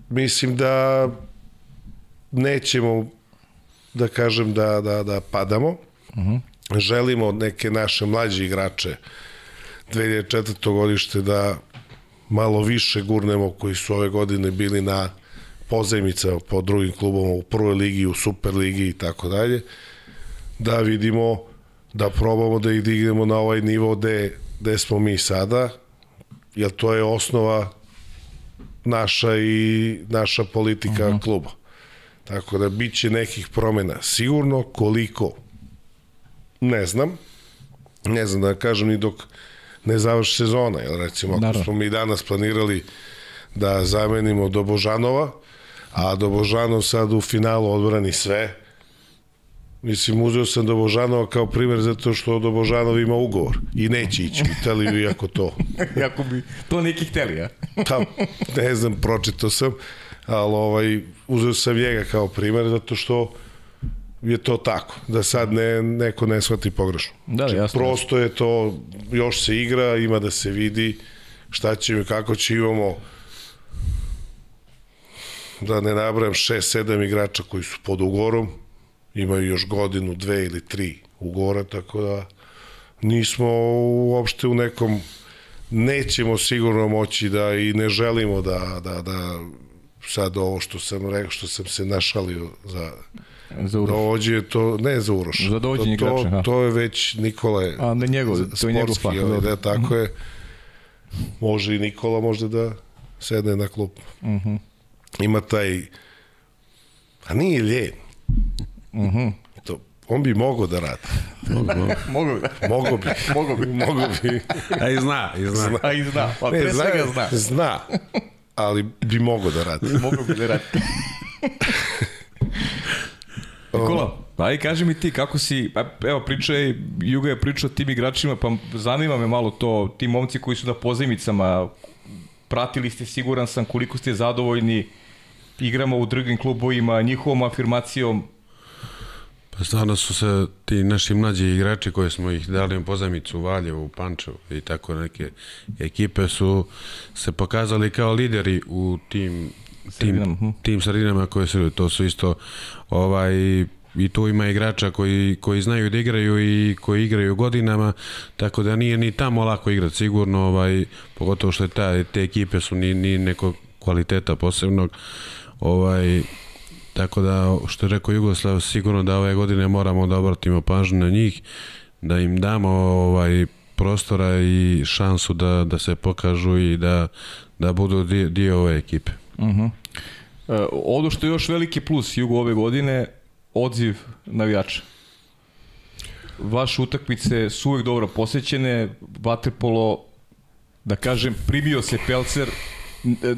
mislim da nećemo da kažem da, da, da padamo uh -huh. želimo neke naše mlađe igrače 2004. godište da malo više gurnemo koji su ove godine bili na pozajmica po drugim klubama u prvoj ligi, u super ligi i tako dalje, da vidimo, da probamo da ih dignemo na ovaj nivo gde, gde smo mi sada, jer to je osnova naša i naša politika uh -huh. kluba. Tako da bit će nekih promena. Sigurno koliko, ne znam. Ne znam da kažem ni dok ne završi sezona. Jer recimo, ako Naravno. smo mi danas planirali da zamenimo Dobožanova, a Dobožanov sad u finalu odbrani sve, Mislim, uzeo sam Dobožanova kao primer zato što Dobožanov ima ugovor i neće ići u Italiju iako to. Iako bi to neki hteli, ja? pa, ne znam, pročito sam, ali ovaj, uzeo sam njega kao primer zato što je to tako, da sad ne, neko ne shvati pogrešno. Da, znači, jasno. Prosto je to, još se igra, ima da se vidi šta će i kako će imamo da ne nabrajam 6-7 igrača koji su pod ugorom, imaju još godinu, dve ili tri ugora, tako da nismo uopšte u nekom nećemo sigurno moći da i ne želimo da, da, da sad ovo što sam rekao, što sam se našalio za za Uroš. Dođe to, ne za Uroš. Za dovođenje to, igrača. To, to je već Nikola. A ne njegov, to je njegov fah. Ovaj, da, tako je. Može i Nikola možda da sedne na klub. Mm -hmm. Ima taj, a nije ljen. Mm -hmm. to, on bi mogao da radi. Mogu bi. Mogu bi. Mogu bi. Mogu bi. A i zna, i zna. zna. A i zna. Pa ne, zna, zna. Zna. Ali bi mogao da radi. Mogu bi da radi. Nikola, pa i kaži mi ti kako si, pa evo pričaj, Juga je pričao o tim igračima, pa zanima me malo to, ti momci koji su na pozajmicama, pratili ste, siguran sam, koliko ste zadovoljni, igramo u drugim klubovima, njihovom afirmacijom, Pa stvarno su se ti naši mlađi igrači koji smo ih dali u pozajmicu u Valjevu, u Pančevu i tako neke ekipe su se pokazali kao lideri u tim tim, hm. tim sredinama koje su, to su isto ovaj, i tu ima igrača koji, koji znaju da igraju i koji igraju godinama, tako da nije ni tamo lako igrati sigurno, ovaj, pogotovo što je ta, te ekipe su ni, ni neko kvaliteta posebnog, ovaj, tako da, što je rekao Jugoslav, sigurno da ove godine moramo da obratimo pažnju na njih, da im damo ovaj, prostora i šansu da, da se pokažu i da, da budu dio, dio ove ekipe. Uh -huh. e, ono što je još veliki plus Jugo ove godine, odziv navijača. Vaše utakmice su uvek dobro posećene, Vaterpolo, da kažem, primio se Pelcer,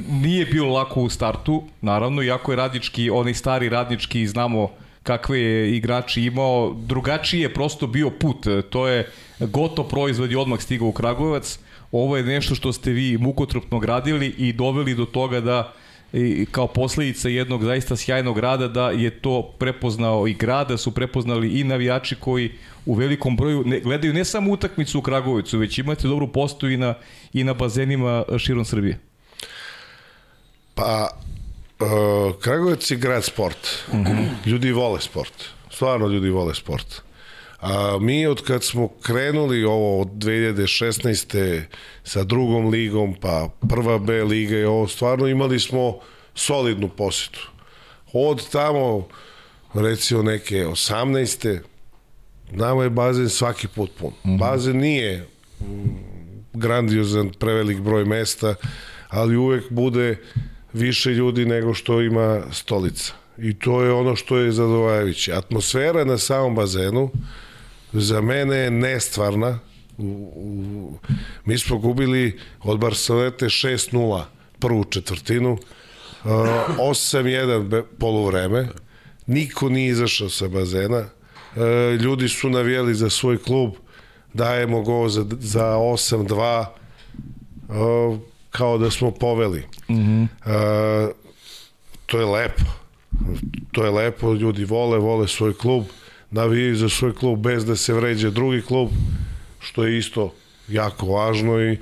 nije bilo lako u startu, naravno, iako je radnički, onaj stari radnički, znamo kakve je igrači imao, drugačiji je prosto bio put, to je goto proizvod i odmah stigao u Kragujevac, ovo je nešto što ste vi mukotrpno gradili i doveli do toga da i kao posledica jednog zaista sjajnog rada da je to prepoznao i grada, su prepoznali i navijači koji u velikom broju ne, gledaju ne samo utakmicu u Kragovicu, već imate dobru postoju i na, i na bazenima širom Srbije. Pa, uh, Kragovic je grad sport. Mm -hmm. Ljudi vole sport. Stvarno ljudi vole sport. A mi od kad smo krenuli ovo od 2016. sa drugom ligom, pa prva B liga i ovo, stvarno imali smo solidnu posetu. Od tamo, recimo neke 18. Nama je bazen svaki put pun. Mm -hmm. Bazen nije grandiozan, prevelik broj mesta, ali uvek bude više ljudi nego što ima stolica. I to je ono što je zadovoljajuće. Atmosfera na samom bazenu, za mene je nestvarna. U, u, mi smo gubili od Barcelete 6-0 prvu četvrtinu, uh, 8-1 poluvreme, niko nije izašao sa bazena, uh, ljudi su navijeli za svoj klub, dajemo go za, za 8-2, uh, kao da smo poveli. Mm -hmm. uh, to je lepo. To je lepo, ljudi vole, vole svoj klub navijaju za svoj klub bez da se vređe drugi klub, što je isto jako važno i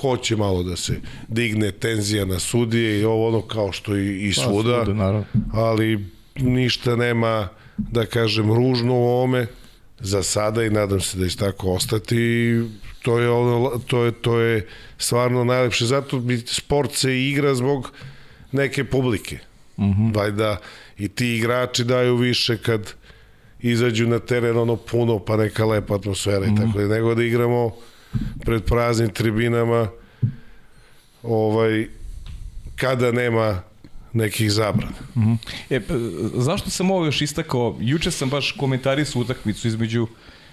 hoće malo da se digne tenzija na sudije i ovo ono kao što i, i pa, svuda, pa, ali ništa nema, da kažem, ružno u ovome za sada i nadam se da će tako ostati to je ono, to je, to je stvarno najlepše. Zato bi sport se igra zbog neke publike. Uh -huh. Valjda i ti igrači daju više kad izađu na teren ono puno, pa neka lepa atmosfera uh -huh. i tako da nego da igramo pred praznim tribinama ovaj kada nema nekih zabrana. Mm -hmm. e, zašto sam ovo još istakao? Juče sam baš komentarisao utakmicu između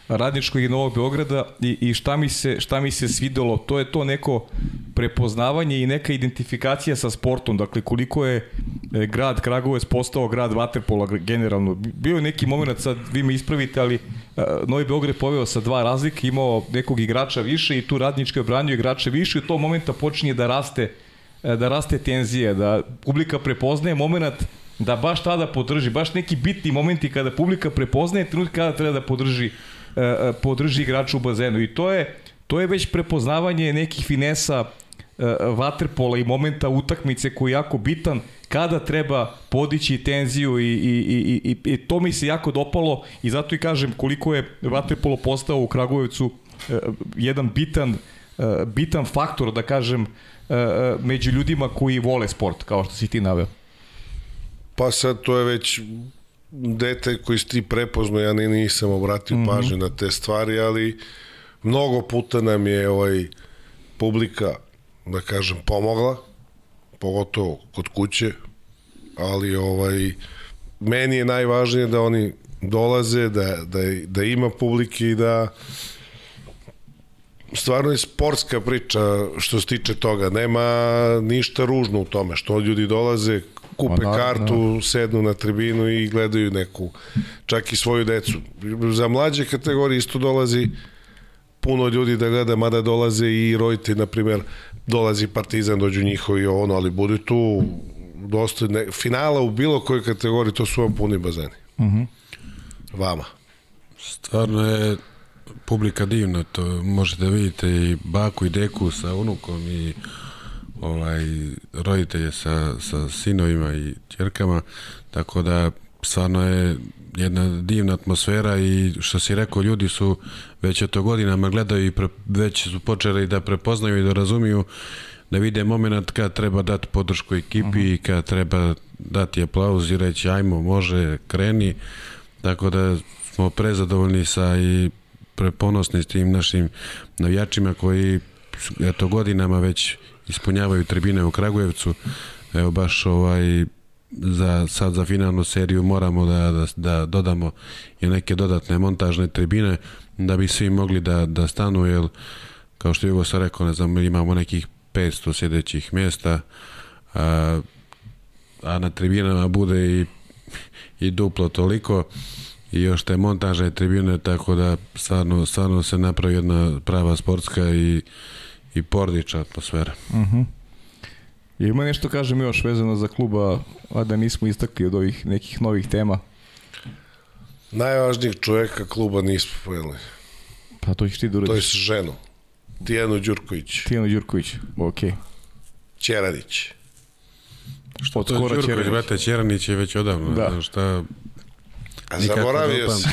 Radničkog i Novog Beograda i, i šta, mi se, šta mi se svidelo, to je to neko prepoznavanje i neka identifikacija sa sportom, dakle koliko je e, grad Kragovec postao grad Waterpola generalno. Bio je neki moment, sad vi me ispravite, ali e, Novi Beograd je poveo sa dva razlike, imao nekog igrača više i tu Radnički obranio igrača više i u tom momenta počinje da raste e, da raste tenzija, da publika prepoznaje moment da baš tada podrži, baš neki bitni momenti kada publika prepoznaje trenutak kada treba da podrži podrži igrača u bazenu i to je to je već prepoznavanje nekih finesa vaterpola e, i momenta utakmice koji je jako bitan kada treba podići tenziju i, i, i, i, i to mi se jako dopalo i zato i kažem koliko je vaterpolo postao u Kragujevcu jedan bitan bitan faktor da kažem među ljudima koji vole sport kao što si ti naveo. Pa sad to je već dete koji si ti prepoznao, ja ni nisam obratio mm -hmm. pažnju na te stvari, ali mnogo puta nam je ovaj publika, da kažem, pomogla, pogotovo kod kuće, ali ovaj meni je najvažnije da oni dolaze, da, da, da ima publike i da stvarno je sportska priča što se tiče toga. Nema ništa ružno u tome što ljudi dolaze, kupe da, kartu, da. sednu na tribinu i gledaju neku, čak i svoju decu. Za mlađe kategorije isto dolazi puno ljudi da gleda, mada dolaze i roditelji, na primjer, dolazi Partizan, dođu njihovi ono, ali budu tu dosta, ne, finala u bilo kojoj kategoriji, to su vam puni bazeni. Uh mhm. -huh. Vama. Stvarno je publika divna, to možete da vidite i baku i deku sa unukom i ovaj, roditelje sa, sa sinovima i čerkama, tako da stvarno je jedna divna atmosfera i što si rekao, ljudi su već to godinama gledaju i pre, već su počeli da prepoznaju i da razumiju da vide moment kad treba dati podršku ekipi uh -huh. i kad treba dati aplauz i reći ajmo, može, kreni. Tako da smo prezadovoljni sa i preponosni s tim našim navijačima koji eto godinama već ispunjavaju tribine u Kragujevcu. Evo baš ovaj za sad za finalnu seriju moramo da, da, da dodamo i neke dodatne montažne tribine da bi svi mogli da, da stanu jer kao što je Jugo sa rekao, ne znam, imamo nekih 500 sjedećih mjesta a, a na tribinama bude i, i duplo toliko i još te montažne tribine tako da stvarno, stvarno se napravi jedna prava sportska i i porodična atmosfera. Uh mhm. -huh. Ima nešto, kažem, još vezano za kluba, a da nismo istakli od ovih nekih novih tema? Najvažnijeg čoveka kluba nismo pojeli. Pa to ćeš ti da uradiš. To je ženu. Tijanu Đurković. Tijanu Đurković, okej. Okay. Čeradić. Što to je Đurković, Čeranić. brate, Čeranić je već odavno. Da. Šta... A zaboravio sam.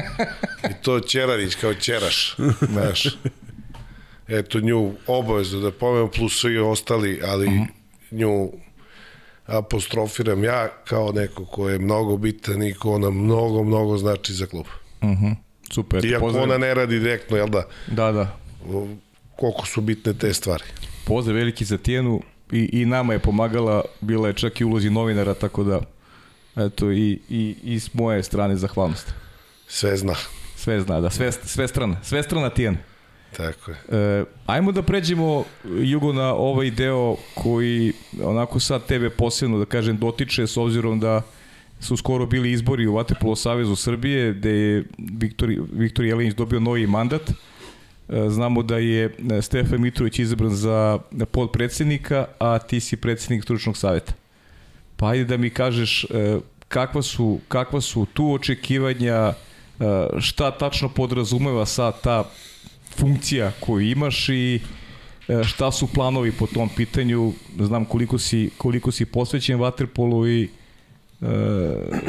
I to Čeranić kao Čeraš. Znaš eto nju obavezno da pomenem plus svi ostali, ali mhm. -huh. nju apostrofiram ja kao neko ko je mnogo bitan i ko ona mnogo, mnogo znači za klub. Mhm. -huh. Super. Iako Pozdrav. ona ne radi direktno, jel da? Da, da. Koliko su bitne te stvari. Pozdrav veliki za Tijenu i, i nama je pomagala, bila je čak i ulozi novinara, tako da eto i, i, i s moje strane zahvalnost. Sve zna. Sve zna, da, sve, sve strana, sve strana Tijena. Tako je. E, ajmo da pređemo, Jugo, na ovaj deo koji onako sad tebe posebno, da kažem, dotiče s obzirom da su skoro bili izbori u Vatepolo Savezu Srbije, gde je Viktor, Viktor Jelenić dobio novi mandat. E, znamo da je Stefan Mitrović izabran za podpredsednika, a ti si predsednik stručnog saveta. Pa ajde da mi kažeš e, kakva su, kakva su tu očekivanja, e, šta tačno podrazumeva sad ta funkcija koju imaš i e, šta su planovi po tom pitanju, znam koliko si, koliko si posvećen vaterpolu i e,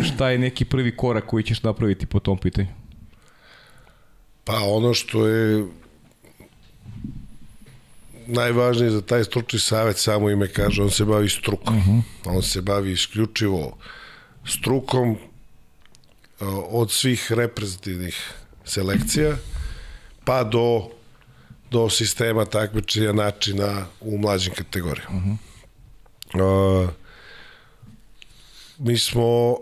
šta je neki prvi korak koji ćeš napraviti po tom pitanju? Pa ono što je najvažnije za taj stručni savet, samo ime kaže, on se bavi strukom. Uh -huh. On se bavi isključivo strukom od svih reprezentativnih selekcija pa do do sistema takmičenja načina u mlađim kategorijama. Uh -huh. uh, mi smo,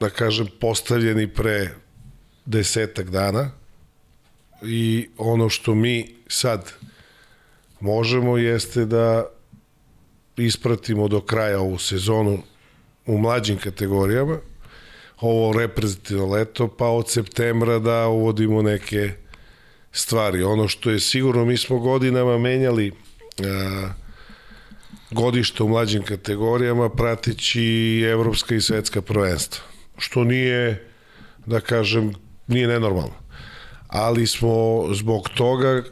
da kažem, postavljeni pre desetak dana i ono što mi sad možemo jeste da ispratimo do kraja ovu sezonu u mlađim kategorijama, ovo reprezentativno leto, pa od septembra da uvodimo neke stvari. Ono što je sigurno, mi smo godinama menjali a, godište u mlađim kategorijama pratići evropska i svetska prvenstva. Što nije, da kažem, nije nenormalno. Ali smo zbog toga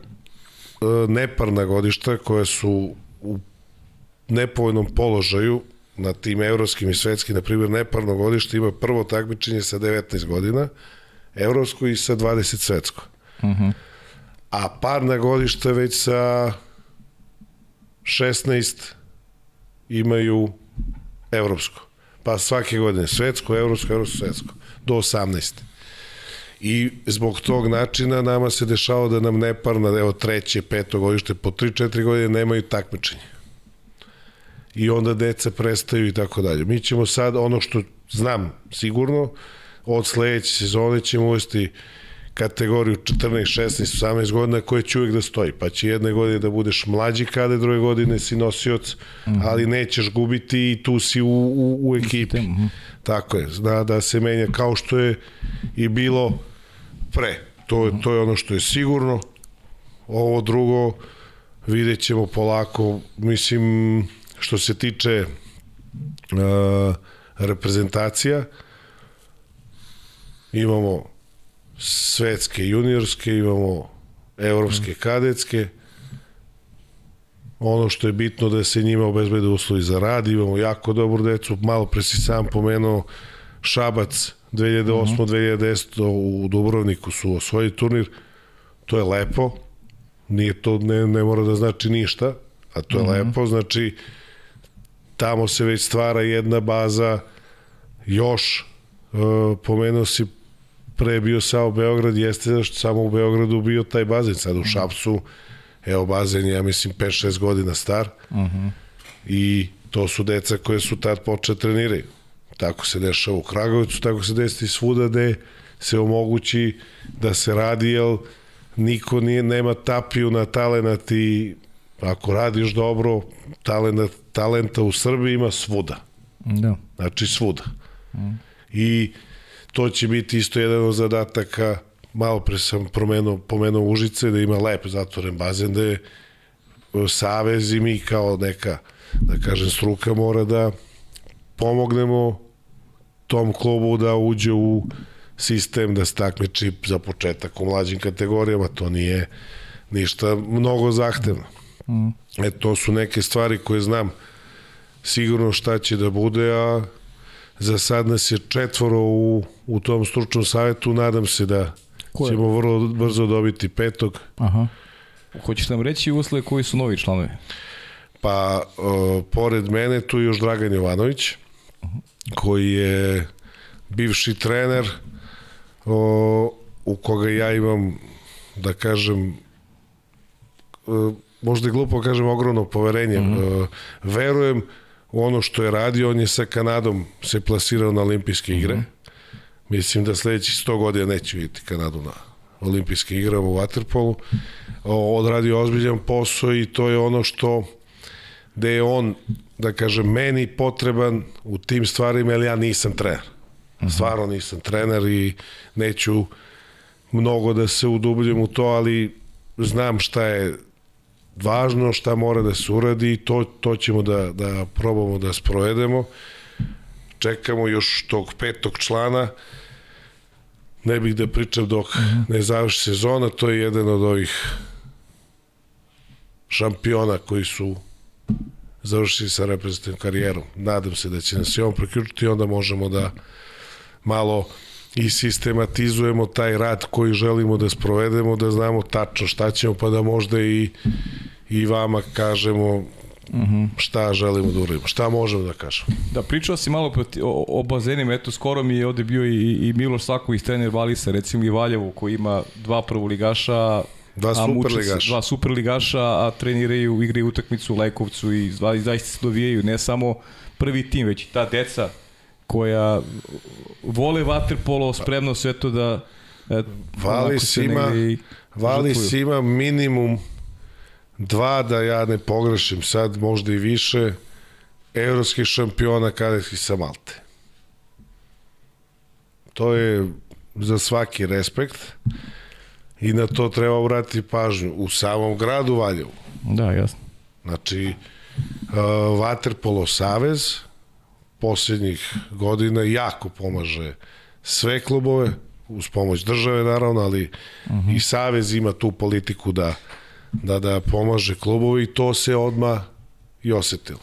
neparna godišta koja su u nepovoljnom položaju na tim evropskim i svetskim, na primjer, neparno godište ima prvo takmičenje sa 19 godina, evropsko i sa 20 svetsko. Uh mhm. -huh. A parna godišta već sa 16 imaju evropsko. Pa svake godine svetsko, evropsko, evropsko, svetsko. Do 18. I zbog tog načina nama se dešava da nam neparna, evo treće, peto godište, po 3-4 godine nemaju takmičenje i onda deca prestaju i tako dalje. Mi ćemo sad, ono što znam sigurno, od sledeće sezone ćemo uvesti kategoriju 14, 16, 18 godina koje će uvijek da stoji. Pa će jedne godine da budeš mlađi kada druge godine si nosioc, mm -hmm. ali nećeš gubiti i tu si u, u, u ekipi. Mm -hmm. Tako je, zna da se menja kao što je i bilo pre. To, je, to je ono što je sigurno. Ovo drugo vidjet ćemo polako. Mislim, Što se tiče uh, reprezentacija, imamo svetske juniorske, imamo evropske mm. kadetske, ono što je bitno da se njima obezbede uslovi za rad, imamo jako dobru decu, malo pre si sam pomenuo Šabac 2008-2010 u Dubrovniku su osvojili turnir, to je lepo, nije to, ne, ne mora da znači ništa, a to je mm -hmm. lepo, znači tamo se već stvara jedna baza. Još uh, pomenuo si pre bio sao Beograd jeste zašto samo u Beogradu bio taj bazen sad u Šapcu evo bazen ja mislim 5-6 godina star uh mhm. -huh. i to su deca koje su tad počeli treniraju tako se dešava u Kragovicu tako se desi svuda gde se omogući da se radi jel niko nije, nema tapiju na talenat i ako radiš dobro, talenta, talenta u Srbiji ima svuda. Da. Znači svuda. Mm. I to će biti isto jedan od zadataka, malo pre sam promenuo, pomenuo Užice, da ima lep zatvoren bazen, da je e, Savez i mi kao neka, da kažem, struka mora da pomognemo tom klubu da uđe u sistem, da se takmiči za početak u mlađim kategorijama, to nije ništa mnogo zahtevno. Mm. E, to su neke stvari koje znam sigurno šta će da bude, a za sad nas je četvoro u, u tom stručnom savjetu, nadam se da Ko ćemo vrlo brzo dobiti petog. Aha. Hoćeš nam reći uslove koji su novi članovi? Pa, o, pored mene tu je još Dragan Jovanović, koji je bivši trener, o, u koga ja imam, da kažem, o, možda je glupo kažem ogromno poverenje. Mm -hmm. Verujem ono što je radio, on je sa Kanadom se plasirao na olimpijske igre. Mm -hmm. Mislim da sledećih 100 godina neće vidjeti Kanadu na olimpijske igre u Waterpolu. Odradio ozbiljan posao i to je ono što da je on, da kažem, meni potreban u tim stvarima, jer ja nisam trener. Mhm. Stvarno nisam trener i neću mnogo da se udubljem u to, ali znam šta je važno šta mora da se uradi i to, to ćemo da, da probamo da sprovedemo. Čekamo još tog petog člana, ne bih da pričam dok uh mhm. -huh. ne završi sezona, to je jedan od ovih šampiona koji su završili sa reprezentativnom karijerom. Nadam se da će nas i on preključiti i onda možemo da malo i sistematizujemo taj rad koji želimo da sprovedemo, da znamo tačno šta ćemo, pa da možda i i vama kažemo šta želimo da uradimo, šta možemo da kažemo. Da, pričao si malo proti, o, o bazenima, eto skoro mi je ovde bio i, i Miloš Saković, trener Valisa, recimo i Valjevu, koji ima dva prvoligaša, Dva superligaša. Dva superligaša, a treniraju, igraju utakmicu u Lajkovcu i zaista se dovijaju, ne samo prvi tim, već i ta deca koja vole vaterpolo, spremno sve to da e, Valis ima- i Valis ima minimum dva, da ja ne pogrešim sad, možda i više, evropskih šampiona kadetskih sa Malte. To je za svaki respekt i na to treba obratiti pažnju u samom gradu Valjevu. Da, jasno. Znači, uh, Vaterpolo Savez posljednjih godina jako pomaže sve klubove, uz pomoć države naravno, ali uh -huh. i Savez ima tu politiku da, da, da pomaže klubovi i to se odma i osetilo.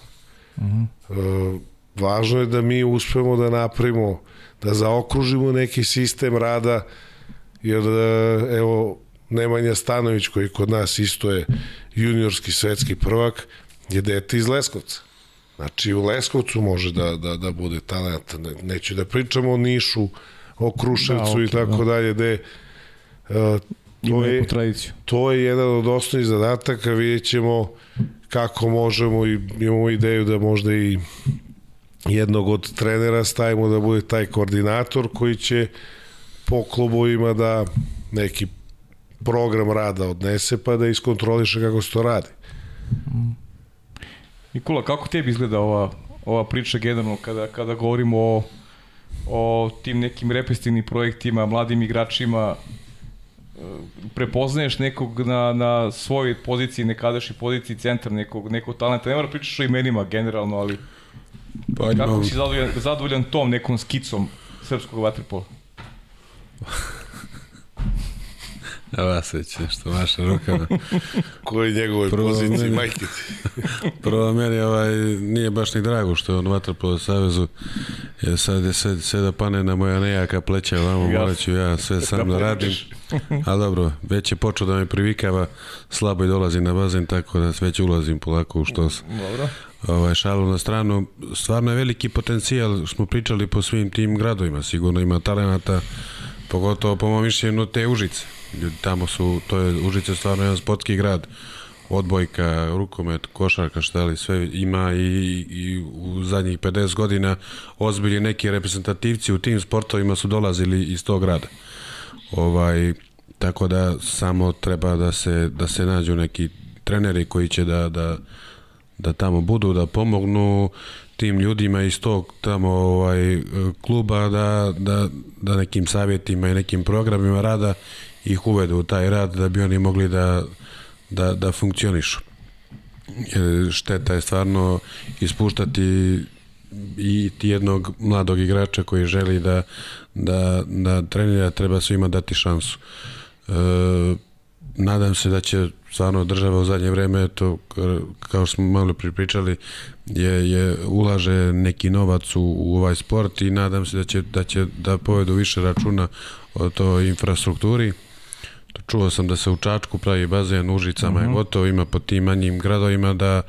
Uh -huh. uh, važno je da mi uspemo da napravimo, da zaokružimo neki sistem rada, jer uh, evo Nemanja Stanović koji kod nas isto je juniorski svetski prvak je dete iz Leskovca. Znači u Leskovcu može da, da, da bude talent. Ne- Neću da pričamo o Nišu, o Kruševcu Da, okej, i tako da. dalje, gde uh, to je, tradiciju. to je jedan od osnovnih zadataka, vidjet ćemo kako možemo i imamo ideju da možda i jednog od trenera stavimo da bude taj koordinator koji će po klubovima da neki program rada odnese pa da iskontroliše kako se to radi. Nikola, kako tebi izgleda ova, ova priča generalno kada, kada govorimo o, o tim nekim repestivnim projektima, mladim igračima, e, prepoznaješ nekog na, na svojoj poziciji, nekadašnjoj poziciji centar nekog, nekog talenta, ne mora pričaš o imenima generalno, ali Pa kako imam, si zadovoljan, zadovoljan tom nekom skicom srpskog vaterpola? već nešto maša rukama. Koji je njegove Prvo, pozicije, meni- majke ti. Prvo meni ovaj, nije baš ni drago što je on u Vatrpolo savezu, jer sad je sve, sve da pane na moja nejaka pleća, Jasno. morat ću ja sve sam da, Da radim. A dobro, već je počeo da me privikava, slabo i dolazi na bazen, tako da već ulazim polako u što sam. Dobro. ovaj, šalu na stranu, stvarno je veliki potencijal, smo pričali po svim tim gradovima, sigurno ima talenata, pogotovo po mojom mišljenju te Užice. Ljudi tamo su, to je Užice stvarno jedan sportski grad, odbojka, rukomet, košarka, šta li, sve ima i, i u zadnjih 50 godina ozbiljni neki reprezentativci u tim sportovima su dolazili iz tog grada. Ovaj, tako da samo treba da se, da se nađu neki treneri koji će da, da, da tamo budu, da pomognu tim ljudima iz tog tamo ovaj kluba da, da, da nekim savjetima i nekim programima rada ih uvedu u taj rad da bi oni mogli da, da, da funkcionišu. Jer šteta je stvarno ispuštati i ti jednog mladog igrača koji želi da, da, da trenira, treba svima dati šansu. E, nadam se da će stvarno država u zadnje vreme to kao što smo malo pripričali je, je ulaže neki novac u, u ovaj sport i nadam se da će da će da povedu više računa o toj infrastrukturi čuo sam da se u Čačku pravi bazen u Užicama uh -huh. je gotovo ima po tim manjim gradovima da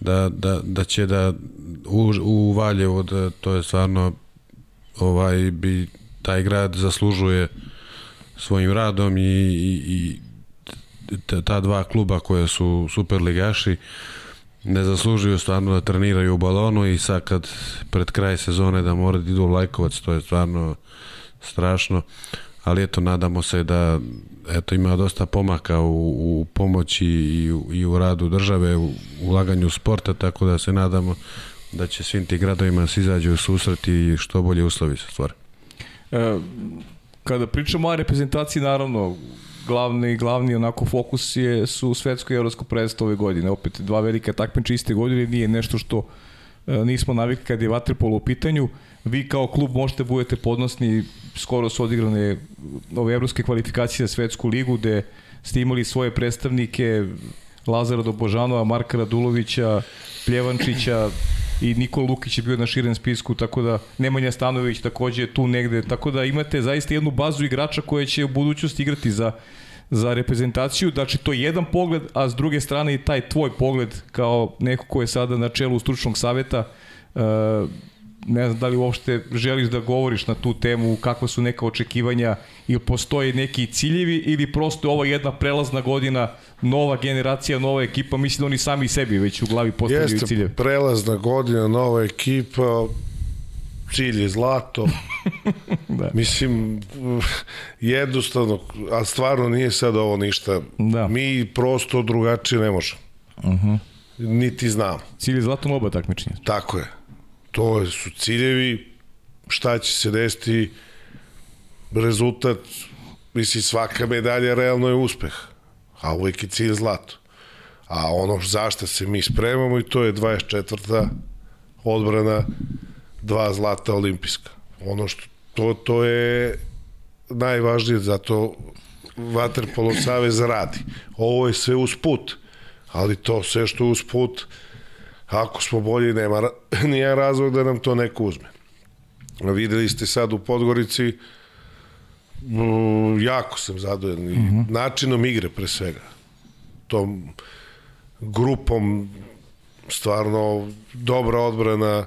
da, da, da će da u, u Valjevu da to je stvarno ovaj bi taj grad zaslužuje svojim radom i, i, i ta- dva kluba koje su superligaši ne zaslužuju stvarno da treniraju u balonu i sad kad pred kraj sezone da mora da idu u Lajkovac, to je stvarno strašno, ali eto nadamo se da eto ima dosta pomaka u, u pomoći i u, i u radu države, u ulaganju sporta, tako da se nadamo da će svim ti gradovima se izađu u susret i što bolje uslovi se stvore. E, kada pričamo o reprezentaciji, naravno, glavni glavni onako fokus je su svetsko i evropsko prvenstvo ove godine. Opet dva velika takmičenja iste godine nije nešto što e, nismo navikli kad je vaterpolo u pitanju. Vi kao klub možete budete podnosni, skoro su odigrane ove evropske kvalifikacije za svetsku ligu gde ste imali svoje predstavnike Lazara Dobožanova, Marka Radulovića, Pljevančića i Nikola Lukić je bio na širem spisku, tako da Nemanja Stanović takođe je tu negde, tako da imate zaista jednu bazu igrača koje će u budućnosti igrati za za reprezentaciju, znači to je jedan pogled, a s druge strane i taj tvoj pogled kao neko ko je sada na čelu stručnog saveta, uh, ne znam da li uopšte želiš da govoriš na tu temu, kakva su neka očekivanja ili postoje neki ciljevi ili prosto je ovo jedna prelazna godina, nova generacija, nova ekipa, mislim da oni sami sebi već u glavi postavljaju Jeste ciljeve. prelazna godina, nova ekipa, cilj je zlato. Da. Mislim, jednostavno, a stvarno nije sad ovo ništa. Da. Mi prosto drugačije ne možemo. Uh -huh. Niti znamo. Cilj je zlatom oba takmičenja. Tako je. To su ciljevi, šta će se desiti, rezultat, mislim, svaka medalja realno je uspeh, a uvijek je cilj zlato. A ono zašto se mi spremamo i to je 24. odbrana, dva zlata olimpijska. Ono što, to, to je najvažnije, zato Vaterpolo Savez radi. Ovo je sve uz put, ali to sve što je uz put, ako smo bolji, nema nije razlog da nam to neko uzme. Videli ste sad u Podgorici, jako sam zadovoljan mm -hmm. načinom igre pre svega. Tom grupom stvarno dobra odbrana,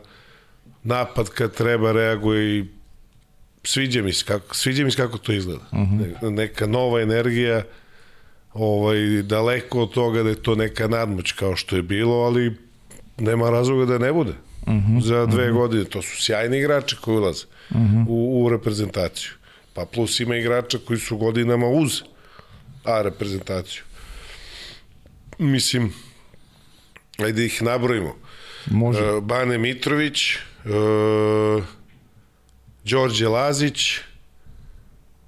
napad kad treba reaguje i sviđa mi se kako, sviđa mi se kako to izgleda. Uh -huh. Neka nova energija, ovaj, daleko od toga da je to neka nadmoć kao što je bilo, ali nema razloga da ne bude. Uh -huh. Za dve uh -huh. godine. To su sjajni igrači koji ulaze uh -huh. u, u reprezentaciju. Pa plus ima igrača koji su godinama uz A reprezentaciju. Mislim, ajde ih nabrojimo. Može. Uh, Bane Mitrović, uh, Đorđe Lazić,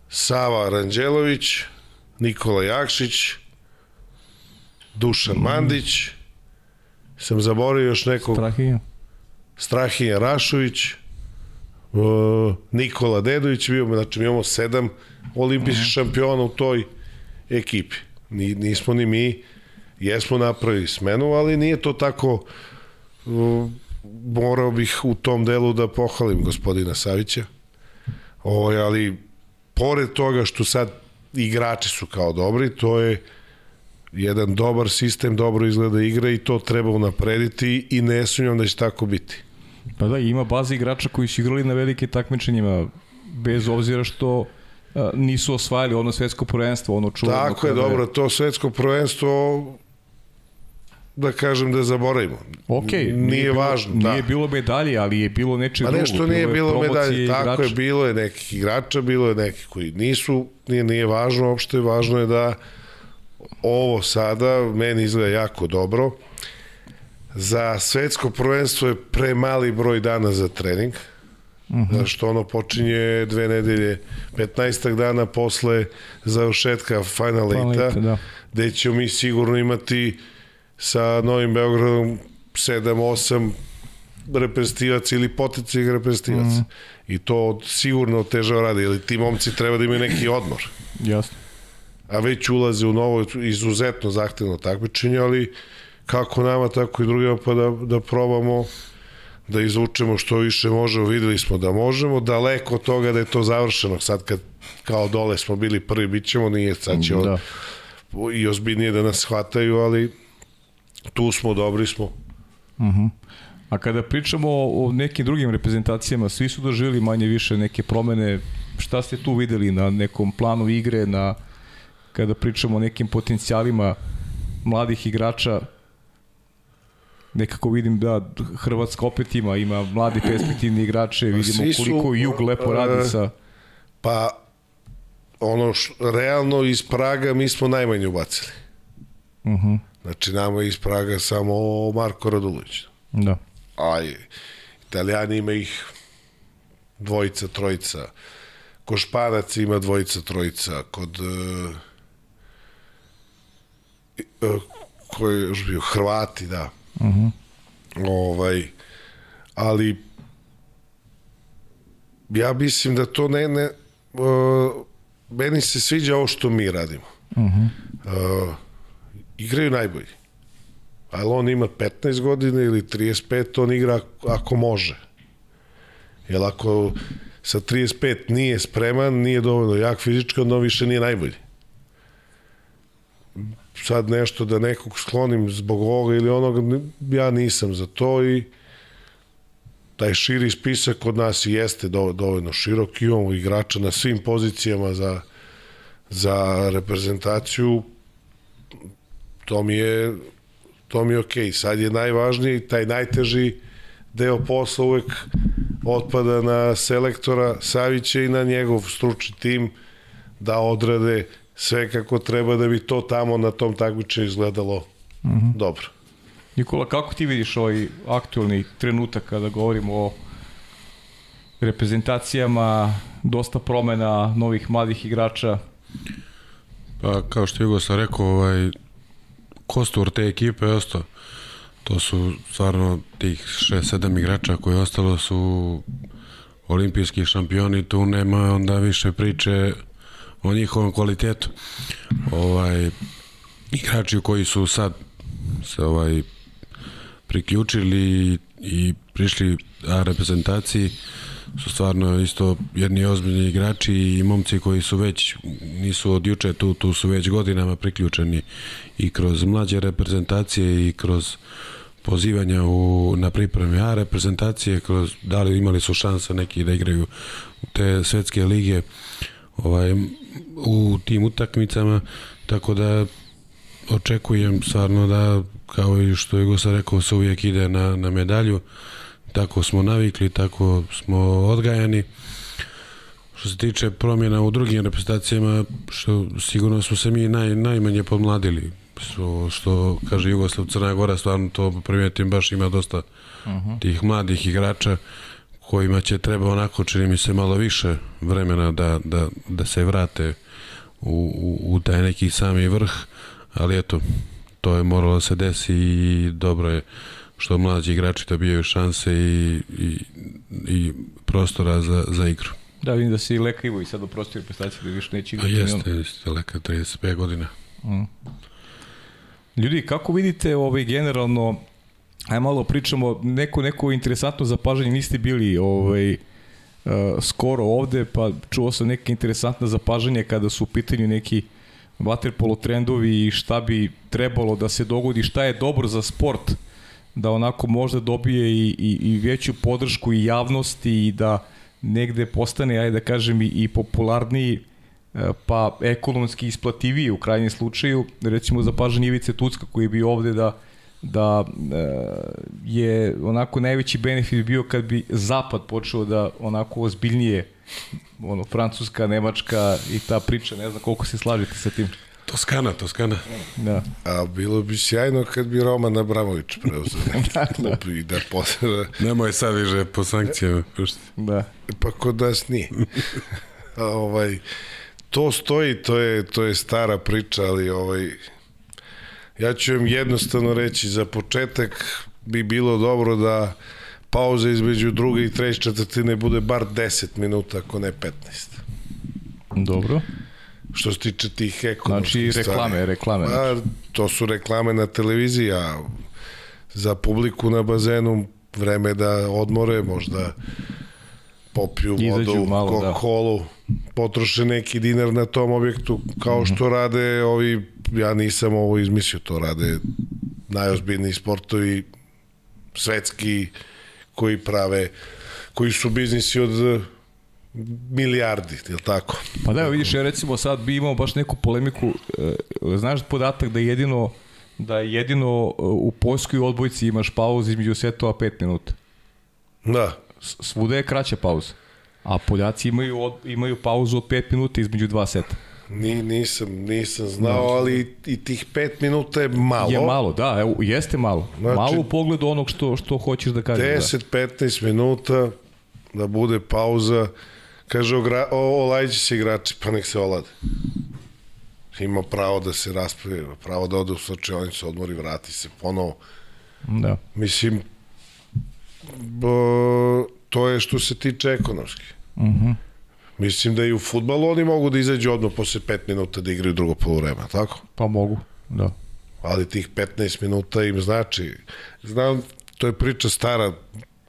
Sava Ranđelović, Nikola Jakšić, Dušan Mandić, sam zaboravio još nekog... Strahinja. Strahinja Rašović, uh, Nikola Dedović, bio, znači mi imamo sedam olimpijskih šampiona u toj ekipi. Ni, nismo ni mi, jesmo napravili smenu, ali nije to tako uh, morao bih u tom delu da pohvalim gospodina Savića. Ovo, ali pored toga što sad igrači su kao dobri, to je jedan dobar sistem, dobro izgleda igra i to treba unaprediti i ne sumnjam da će tako biti. Pa da, ima baza igrača koji su igrali na velike takmičenjima, bez obzira što a, nisu osvajali ono svetsko prvenstvo, ono čuveno. Tako je, dobro, to svetsko prvenstvo da kažem da zaboravimo. Ok, nije, nije bilo, važno. Nije da. bilo medalje, ali je bilo neče drugo. Pa nešto nije bilo, bilo medalje, tako igrača. je, bilo je nekih igrača, bilo je nekih koji nisu, nije, nije važno, uopšte važno je da ovo sada meni izgleda jako dobro. Za svetsko prvenstvo je premali broj dana za trening. Uh -huh. Znaš, što ono počinje dve nedelje, 15 dana posle završetka Final Eight-a, da. gde ćemo mi sigurno imati sa Novim Beogradom 7-8 reprezentativaca ili potencijalnih reprezentativaca. Mm. I to sigurno težao radi, ili ti momci treba da imaju neki odmor. Jasno. A već ulaze u novo izuzetno zahtevno takmičenje, ali kako nama, tako i drugima, pa da, da probamo da izvučemo što više možemo, videli smo da možemo, daleko od toga da je to završeno, sad kad kao dole smo bili prvi, bit ćemo, nije, sad će da. i ozbiljnije da nas hvataju, ali tu smo, dobri smo. Uh -huh. A kada pričamo o, o nekim drugim reprezentacijama, svi su doživjeli manje više neke promene. Šta ste tu videli na nekom planu igre, na kada pričamo o nekim potencijalima mladih igrača? Nekako vidim da Hrvatska opet ima, ima mladi perspektivni igrače, pa vidimo su, koliko Jug lepo radi sa... Pa, ono š, realno iz Praga mi smo najmanje ubacili. Uh -huh. Znači, nama iz Praga samo Marko Radulović. Da. A italijani ima ih dvojica, trojica. Ko Španac ima dvojica, trojica. Kod... Uh, uh, ko je još bio? Hrvati, da. Uh -huh. Ovaj, ali ja mislim da to ne, ne uh, meni se sviđa ovo što mi radimo. Uh -huh. uh, igraju najbolji. Ali on ima 15 godina ili 35, on igra ako može. Jer ako sa 35 nije spreman, nije dovoljno jak fizički, onda on više nije najbolji. Sad nešto da nekog sklonim zbog ovoga ili onoga, ja nisam za to i taj širi spisak kod nas i jeste dovoljno širok, imamo igrača na svim pozicijama za, za reprezentaciju, to mi je to mi je okej. Okay. Sad je najvažniji, taj najteži deo posla uvek otpada na selektora Savića i na njegov stručni tim da odrade sve kako treba da bi to tamo na tom takmičenju izgledalo mm -hmm. dobro. Nikola, kako ti vidiš ovaj aktualni trenutak kada govorimo o reprezentacijama, dosta promena novih mladih igrača? Pa, kao što Jugo sam rekao, ovaj, kostur te ekipe je ostao. To su stvarno tih 6-7 igrača koji ostalo su olimpijski šampioni, tu nema onda više priče o njihovom kvalitetu. Ovaj, igrači koji su sad se ovaj priključili i prišli a reprezentaciji su stvarno isto jedni ozbiljni igrači i momci koji su već nisu od juče tu, tu su već godinama priključeni i kroz mlađe reprezentacije i kroz pozivanja u, na pripreme A reprezentacije, kroz, da li imali su šansa neki da igraju te svetske lige ovaj, u tim utakmicama, tako da očekujem stvarno da kao i što je Gosa rekao se uvijek ide na, na medalju. Tako smo navikli, tako smo odgajani. Što se tiče promjena u drugim reprezentacijama što sigurno smo se mi naj, najmanje podmladili što, što kaže Jugoslav Crna Gora stvarno to primetim baš ima dosta uh -huh. tih mladih igrača kojima će treba onako čini mi se malo više vremena da, da, da se vrate u, u, u taj neki sami vrh ali eto to je moralo da se desi i dobro je što mlađi igrači dobijaju šanse i, i, i prostora za, za igru. Da, vidim da si Leka Ivo i sad u prostoru prestacije da više neće igrati. A jeste, jeste, Leka 35 godina. Mm. Ljudi, kako vidite ovaj, generalno, aj malo pričamo, neko, neko interesantno zapažanje, niste bili ovaj, uh, skoro ovde, pa čuo sam neke interesantne zapažanje kada su u pitanju neki vaterpolo trendovi i šta bi trebalo da se dogodi, šta je dobro za sport, da onako možda dobije i, i, i veću podršku i javnosti i da negde postane, ajde da kažem, i, i popularniji pa ekonomski isplativiji u krajnjem slučaju, recimo za pažanje Ivice Tucka koji bio ovde da da e, je onako najveći benefit bio kad bi zapad počeo da onako ozbiljnije ono francuska, nemačka i ta priča, ne znam koliko se slažete sa tim. Toskana, Toskana. Da. A bilo bi sjajno kad bi Roman Abramović preuzeo da, klub i da posle... Nemoj sad više po sankcijama. Da. Pa kod nas nije. ovaj, to stoji, to je, to je stara priča, ali ovaj, ja ću vam jednostavno reći, za početak bi bilo dobro da pauza između druge i treće četvrtine bude bar 10 minuta, ako ne 15. Dobro. Što se tiče tih ekonomskih Znači reklame, stvari. reklame. Znači. A, to su reklame na televiziji, a za publiku na bazenu vreme da odmore, možda popiju vodu, malo, Coca-Cola, da. potroše neki dinar na tom objektu, kao mhm. što rade ovi, ja nisam ovo izmislio, to rade najozbiljniji sportovi svetski koji prave, koji su biznisi od milijardi, je tako? Pa da, vidiš, ja recimo sad bi imao baš neku polemiku, e, znaš podatak da jedino da jedino e, u poljskoj odbojci imaš pauzu između setova 5 minuta. Da svuda je kraća pauza. A Poljaci imaju, od, imaju pauzu od 5 minuta između dva seta. Ni, nisam, nisam znao, ali i tih 5 minuta je malo. Je malo, da, evo, jeste malo. Znači, malo u pogledu onog što, što hoćeš da kažeš. 10-15 da. minuta da bude pauza. Kaže, olajđi se igrači, pa nek se olade. Ima pravo da se raspravi, pravo da ode u sočionicu, odmori, vrati se ponovo. Da. Mislim, bo, to je što se tiče ekonomski. Uh mhm. -huh. Mislim da i u futbalu oni mogu da izađu odmah posle 5 minuta da igraju drugo polovreme, tako? Pa mogu, da. Ali tih 15 minuta im znači, znam, to je priča stara,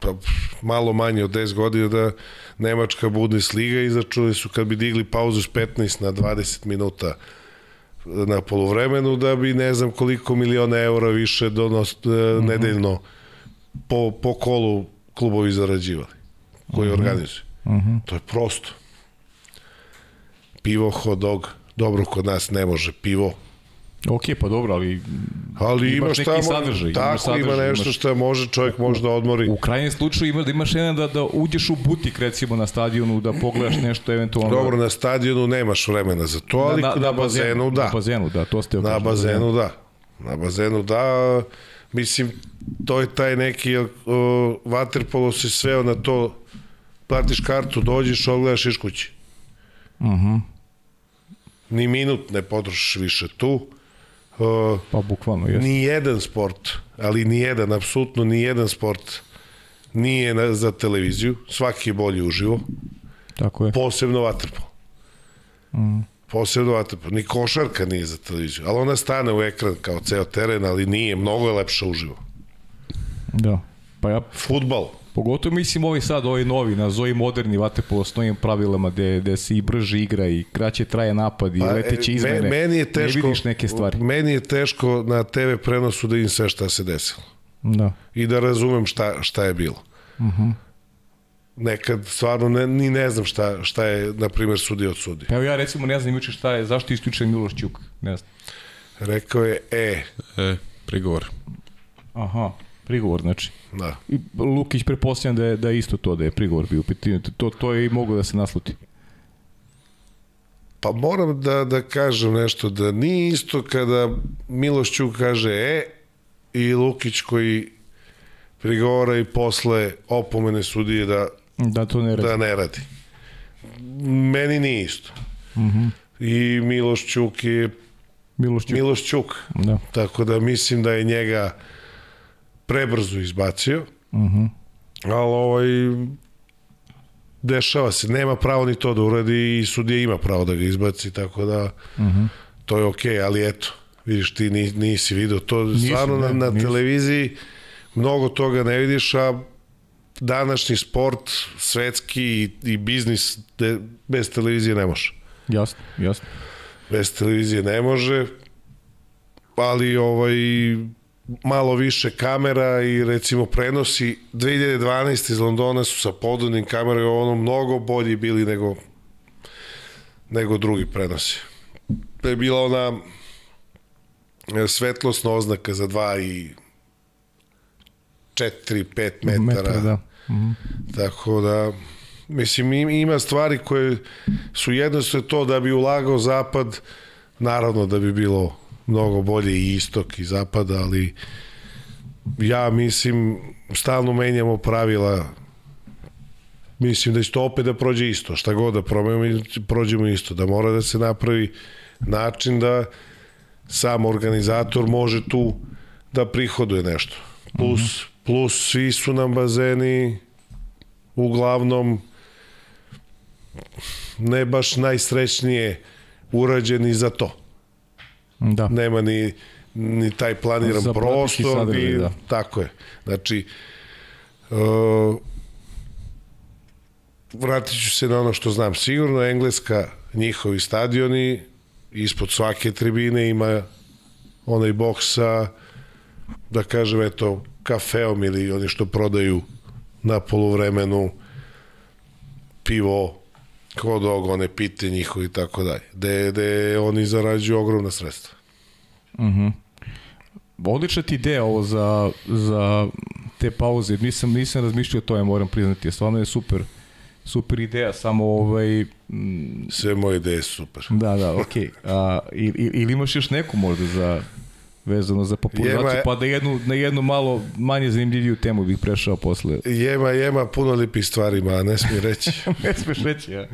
pa malo manje od 10 godina da Nemačka Bundesliga izačuli su kad bi digli pauzu s 15 na 20 minuta na polovremenu da bi ne znam koliko miliona eura više donos, mm -hmm. nedeljno po, po kolu klubovi zarađivali koji mm -hmm. organizuju. Mm -hmm. To je prosto. Pivo, hot dog, dobro kod nas ne može pivo, Ok, pa dobro, ali ali ima šta može, sadržaj, tako sadržaj, ima nešto imaš, što može čovjek može da odmori. U krajnjem slučaju ima da imaš jedan da, da uđeš u butik recimo na stadionu da pogledaš nešto eventualno. Dobro, na stadionu nemaš vremena za to, ali na, na, na, na bazenu, bazenu da. Na bazenu, da, to ste Na bazenu da. Na bazenu da. Mislim, to je taj neki uh, waterpolo se sveo na to platiš kartu, dođeš, odgledaš iš kući. Mhm. Uh -huh. Ni minut ne potrošiš više tu Uh, pa bukvalno, jes. Ni jedan sport, ali ni jedan, apsolutno ni jedan sport nije na, za televiziju, svaki je bolji uživo. Tako je. Posebno vaterpolo. Mm. Posebno vaterpolo. Ni košarka nije za televiziju, ali ona stane u ekran kao ceo teren, ali nije, mnogo je lepša uživo. Da. Pa ja... Futbal. Pogotovo mislim ovi sad, ovi novi, nazovi moderni vaterpolo s novim pravilama gde, gde se i brže igra i kraće traje napad i pa, leteće izmene. Me, meni je teško, ne vidiš neke stvari. Meni je teško na TV prenosu da im sve šta se desilo. Da. I da razumem šta, šta je bilo. Uh mhm. -huh. Nekad stvarno ne, ni ne znam šta, šta je, na primjer, sudi od sudi. Evo ja recimo ne znam juče šta je, zašto je isključen Miloš Ćuk, ne znam. Rekao je E. E, prigovor. Aha. Prigovor, znači. Da. I Lukić prepostavljam da je, da je isto to, da je prigovor bio pitanju. To, to je i mogo da se nasluti. Pa moram da, da kažem nešto, da nije isto kada Miloš Ćuk kaže e i Lukić koji prigovora i posle opomene sudije da, da, to ne radi. da ne radi. Meni nije isto. Mhm. -huh. I Miloš Ćuk je Miloš Ćuk. Miloš Ćuk. Da. Tako da mislim da je njega prebrzo izbacio, uh mhm. -huh. ali ovaj, dešava se, nema pravo ni to da uradi i sudija ima pravo da ga izbaci, tako da uh mhm. -huh. to je okej, okay, ali eto, vidiš ti nisi video to, nisi, stvarno ne, na, na televiziji mnogo toga ne vidiš, a današnji sport, svetski i, i biznis de, bez televizije ne može. Jasno, jasno. Bez televizije ne može, ali ovaj malo više kamera i recimo prenosi 2012 iz Londona su sa podvodnim kamerama ono mnogo bolji bili nego nego drugi prenosi. To je bila ona e, svetlosna oznaka za 2 i 4, 5 metara. Metra, da. Mhm. Tako da, mislim, ima stvari koje su jednostavno to da bi ulagao zapad, naravno da bi bilo mnogo bolje i istok i zapad, ali ja mislim stalno menjamo pravila mislim da će to opet da prođe isto, šta god da promenimo, prođemo isto, da mora da se napravi način da sam organizator može tu da prihoduje nešto. Plus, mm -hmm. plus svi su nam bazeni uglavnom ne baš najsrećnije urađeni za to. Da. Nema ni, ni taj planiran Za prostor. Sadržaj, ni, da. Tako je. Znači, uh, vratit ću se na ono što znam sigurno, Engleska, njihovi stadioni, ispod svake tribine ima onaj boks sa, da kažem, eto, kafeom ili oni što prodaju na polovremenu pivo, kod one pite njihovi i tako dalje. Gde, gde oni zarađuju ogromna sredstva. Mhm. Uh -huh. Odlična ti ideja ovo za, za te pauze. Nisam, nisam razmišljao o tome, moram priznati. Stvarno je super super ideja, samo ovaj... Mm, Sve moje ideje su super. Da, da, okej. Okay. ili, ili imaš još neku možda za vezano za popularizaciju, jema, pa da jednu, na jednu malo manje zanimljiviju temu bih prešao posle. Jema, jema puno lipih stvari, ma ne smije reći. ne smiješ reći, ja.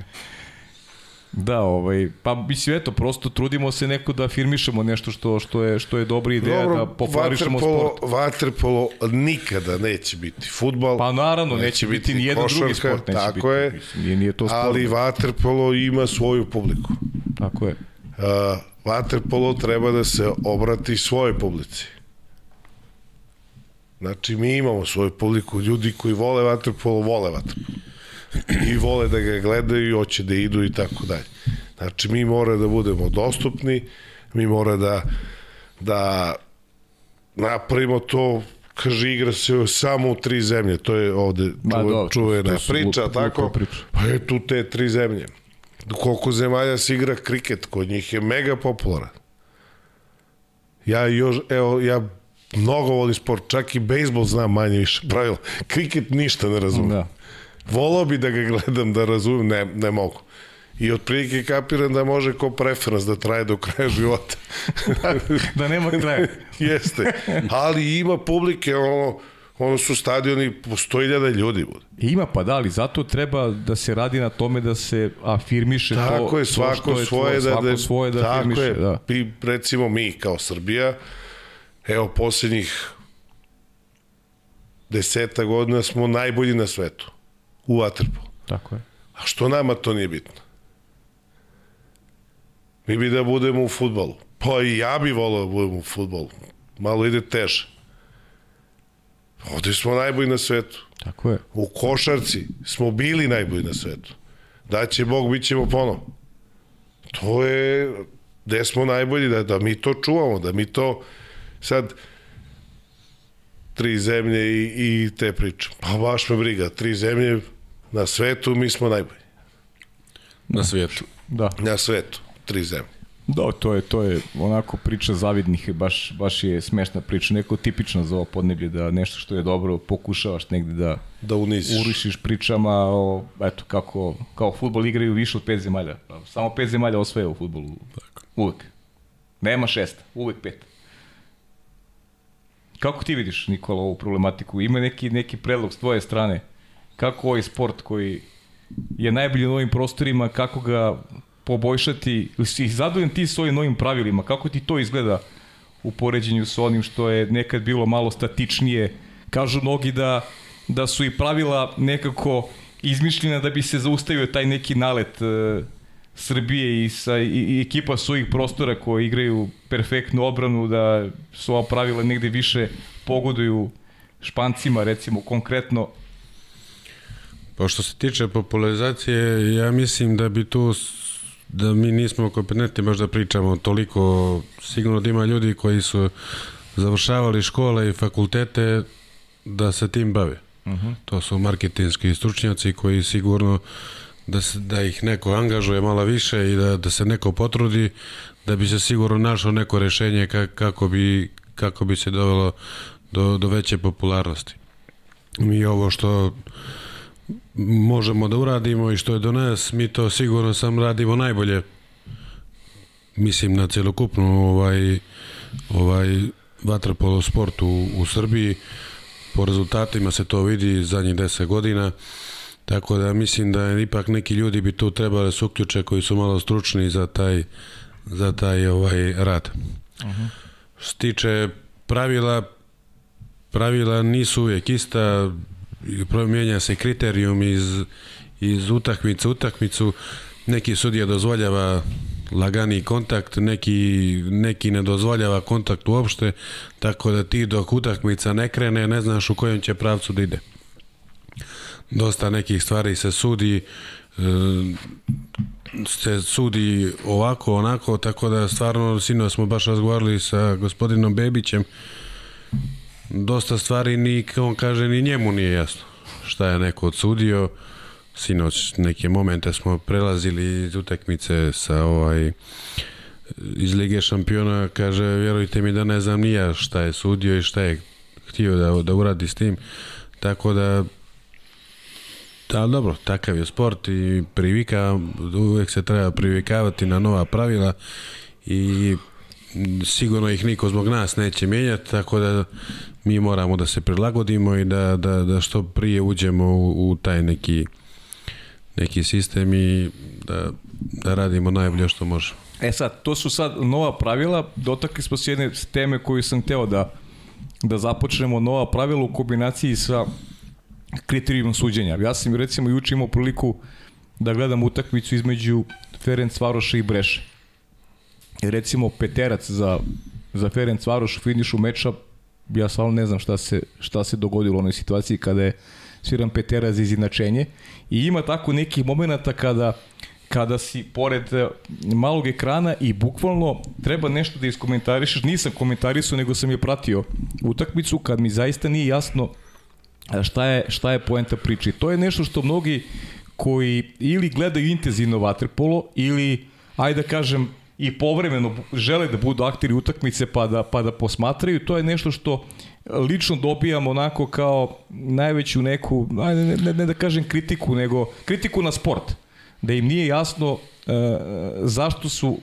Da, ovaj, pa mislim eto, prosto trudimo se neko da afirmišemo nešto što što je što je dobra ideja Dobro, da popularišemo sport. Vaterpolo nikada neće biti fudbal. Pa naravno neće, neće biti ni jedan drugi sport neće tako biti. je. Mislim, nije, nije to sport. Ali vaterpolo ima svoju publiku. Tako je. Uh, vaterpolo treba da se obrati svojoj publici. Znači, mi imamo svoju publiku, ljudi koji vole vaterpolo, vole vaterpolo i vole da ga gledaju i hoće da idu i tako dalje. Znači, mi mora da budemo dostupni, Mi mora da, da napravimo to kaže igra se samo u tri zemlje, to je ovde čuve, čuvena priča, tako? Pa je tu te tri zemlje. Koliko zemalja se igra kriket, kod njih je mega popularan. Ja još, evo, ja mnogo volim sport, čak i bejsbol znam manje više pravila. Kriket ništa ne razumem. Da. Volao bi da ga gledam, da razumem, ne, ne mogu. I otprilike kapiram da može ko preferans da traje do kraja života. Da nema kraja. Jeste. Ali ima publike, ono, ono su stadioni po 100.000 ljudi bude. Ima pa da, ali zato treba da se radi na tome da se afirmiše to. Tako je, svako je svoje tvoje, da, svako svoje da tako afirmiše. je. Da. I recimo mi kao Srbija, evo posljednjih deseta godina smo najbolji na svetu u Waterpolu. Tako je. A što nama to nije bitno? Mi bi da budemo u futbolu. Pa i ja bi volao da budem u futbolu. Malo ide teže. Ovde smo najbolji na svetu. Tako je. U košarci smo bili najbolji na svetu. Da će Bog, bit ćemo ponovo. To je gde smo najbolji, da, da mi to čuvamo, da mi to sad tri zemlje i, i te priče. Pa baš me briga, tri zemlje na svetu, mi smo najbolji. na svijetu. Da. Na svetu, tri zemlje. Da, to je, to je onako priča zavidnih, baš, baš je smešna priča, neko tipično za ovo podneblje, da nešto što je dobro pokušavaš negde da Da uniziš. urišiš pričama o, eto, kako, kao futbol igraju više od pet zemalja. Samo pet zemalja osvaja u futbolu. Uvek. Nema šest, uvek pet. Kako ti vidiš, Nikola, ovu problematiku? Ima neki, neki predlog s tvoje strane? Kako ovaj sport koji je najbolji na ovim prostorima, kako ga poboljšati? Si zadovoljan ti s ovim novim pravilima? Kako ti to izgleda u poređenju sa onim što je nekad bilo malo statičnije? Kažu mnogi da, da su i pravila nekako izmišljena da bi se zaustavio taj neki nalet e, Srbije i, sa, i, i ekipa svojih prostora koji igraju perfektnu obranu, da su ova pravila negde više pogoduju Špancima, recimo, konkretno. Pa što se tiče popularizacije, ja mislim da bi tu da mi nismo kompetentni baš da pričamo toliko, sigurno da ima ljudi koji su završavali škole i fakultete da se tim bave. Uh -huh. To su marketinski stručnjaci koji sigurno da, se, da ih neko angažuje malo više i da, da se neko potrudi da bi se sigurno našlo neko rešenje ka, kako, bi, kako bi se dovelo do, do veće popularnosti. Mi ovo što možemo da uradimo i što je do nas, mi to sigurno sam radimo najbolje. Mislim na celokupnu ovaj ovaj vaterpolo sport u, u Srbiji. Po rezultatima se to vidi zadnjih 10 godina. Tako da mislim da ipak neki ljudi bi tu trebali da se uključe koji su malo stručni za taj za taj ovaj rad. Uh -huh. Što tiče pravila, pravila nisu uvijek ista, promijenja se kriterijum iz, iz utakmice utakmicu, neki sudija dozvoljava lagani kontakt, neki, neki ne dozvoljava kontakt uopšte, tako da ti dok utakmica ne krene, ne znaš u kojem će pravcu da ide. Dosta nekih stvari se sudi, e, se sudi ovako, onako, tako da stvarno sino smo baš razgovarali sa gospodinom Bebićem, dosta stvari ni, on kaže, ni njemu nije jasno šta je neko odsudio. Sinoć neke momente smo prelazili iz utakmice sa ovaj iz Lige šampiona, kaže, vjerujte mi da ne znam ni ja šta je sudio i šta je htio da, da uradi s tim. Tako da Da, dobro, takav je sport i privika, uvek se treba privikavati na nova pravila i sigurno ih niko zbog nas neće mijenjati, tako da mi moramo da se prilagodimo i da, da, da što prije uđemo u, u taj neki neki sistem i da, da radimo najbolje što možemo. E sad, to su sad nova pravila, dotakli smo se jedne teme koju sam hteo da, da započnemo, nova pravila u kombinaciji sa kriterijumom suđenja. Ja sam recimo juče imao priliku da gledam utakmicu između Ferenc Varoša i Breše. Recimo peterac za, za Ferenc Varoš u finišu meča, ja stvarno ne znam šta se, šta se dogodilo u onoj situaciji kada je sviran peterac za izjednačenje. I ima tako nekih momenta kada kada si pored e, malog ekrana i bukvalno treba nešto da iskomentarišeš. Nisam komentarisao, nego sam je pratio utakmicu kad mi zaista nije jasno e, šta je, šta je poenta priče. To je nešto što mnogi koji ili gledaju intenzivno vaterpolo ili, ajde da kažem, i povremeno žele da budu akteri utakmice pa da, pa da posmatraju, to je nešto što lično dobijam onako kao najveću neku, ne, ne, ne da kažem kritiku, nego kritiku na sport. Da im nije jasno e, zašto su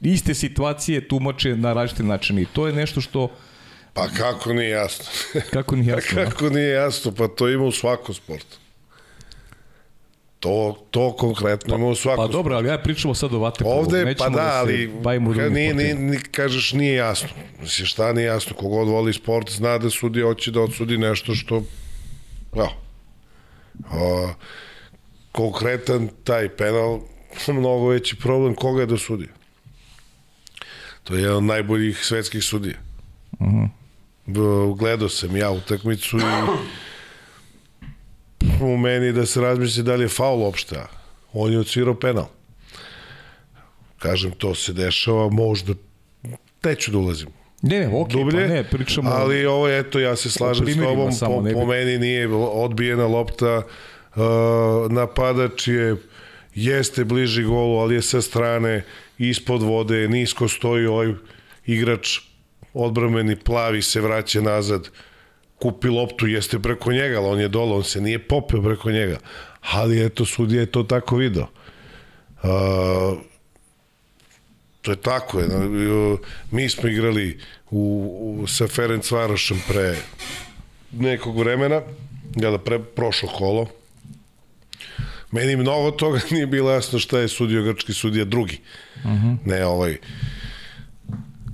iste situacije tumače na različite načine. I to je nešto što Pa kako nije jasno? kako nije jasno? Pa kako nije jasno? Pa to ima u svakom sportu. To, to konkretno ima u svakom Pa dobro, ali ja pričamo sad o vaterpolu. Ovde, pa da, da ali ka, nije, nije, nije, kažeš nije jasno. Mislim, šta nije jasno? Kogod voli sport zna da sudi, hoće da odsudi nešto što, ja, a, konkretan taj penal, mnogo veći problem koga je da sudi. To je jedan od najboljih svetskih sudija. Uh Mhm. -huh. Gledao sam ja utakmicu i u meni da se razmisli da li je faul uopšte. On je odsvirao penal. Kažem, to se dešava, možda neću da ulazim. Ne, ne, okej, Dublje, pa ne, pričamo... Ali ovo, eto, ja se slažem s tobom, samo, po, po meni nije odbijena lopta, uh, napadač je jeste bliži golu, ali je sa strane ispod vode, nisko stoji ovaj igrač odbrameni plavi se vraća nazad kupi loptu, jeste preko njega, ali on je dole, on se nije popeo preko njega. Ali eto, sudija je to tako video. Uh, to je tako. Je. Mi smo igrali u, u, sa Ferenc Varošem pre nekog vremena, kada pre, prošlo kolo. Meni mnogo toga nije bilo jasno šta je sudio grčki sudija drugi. Uh -huh. Ne ovaj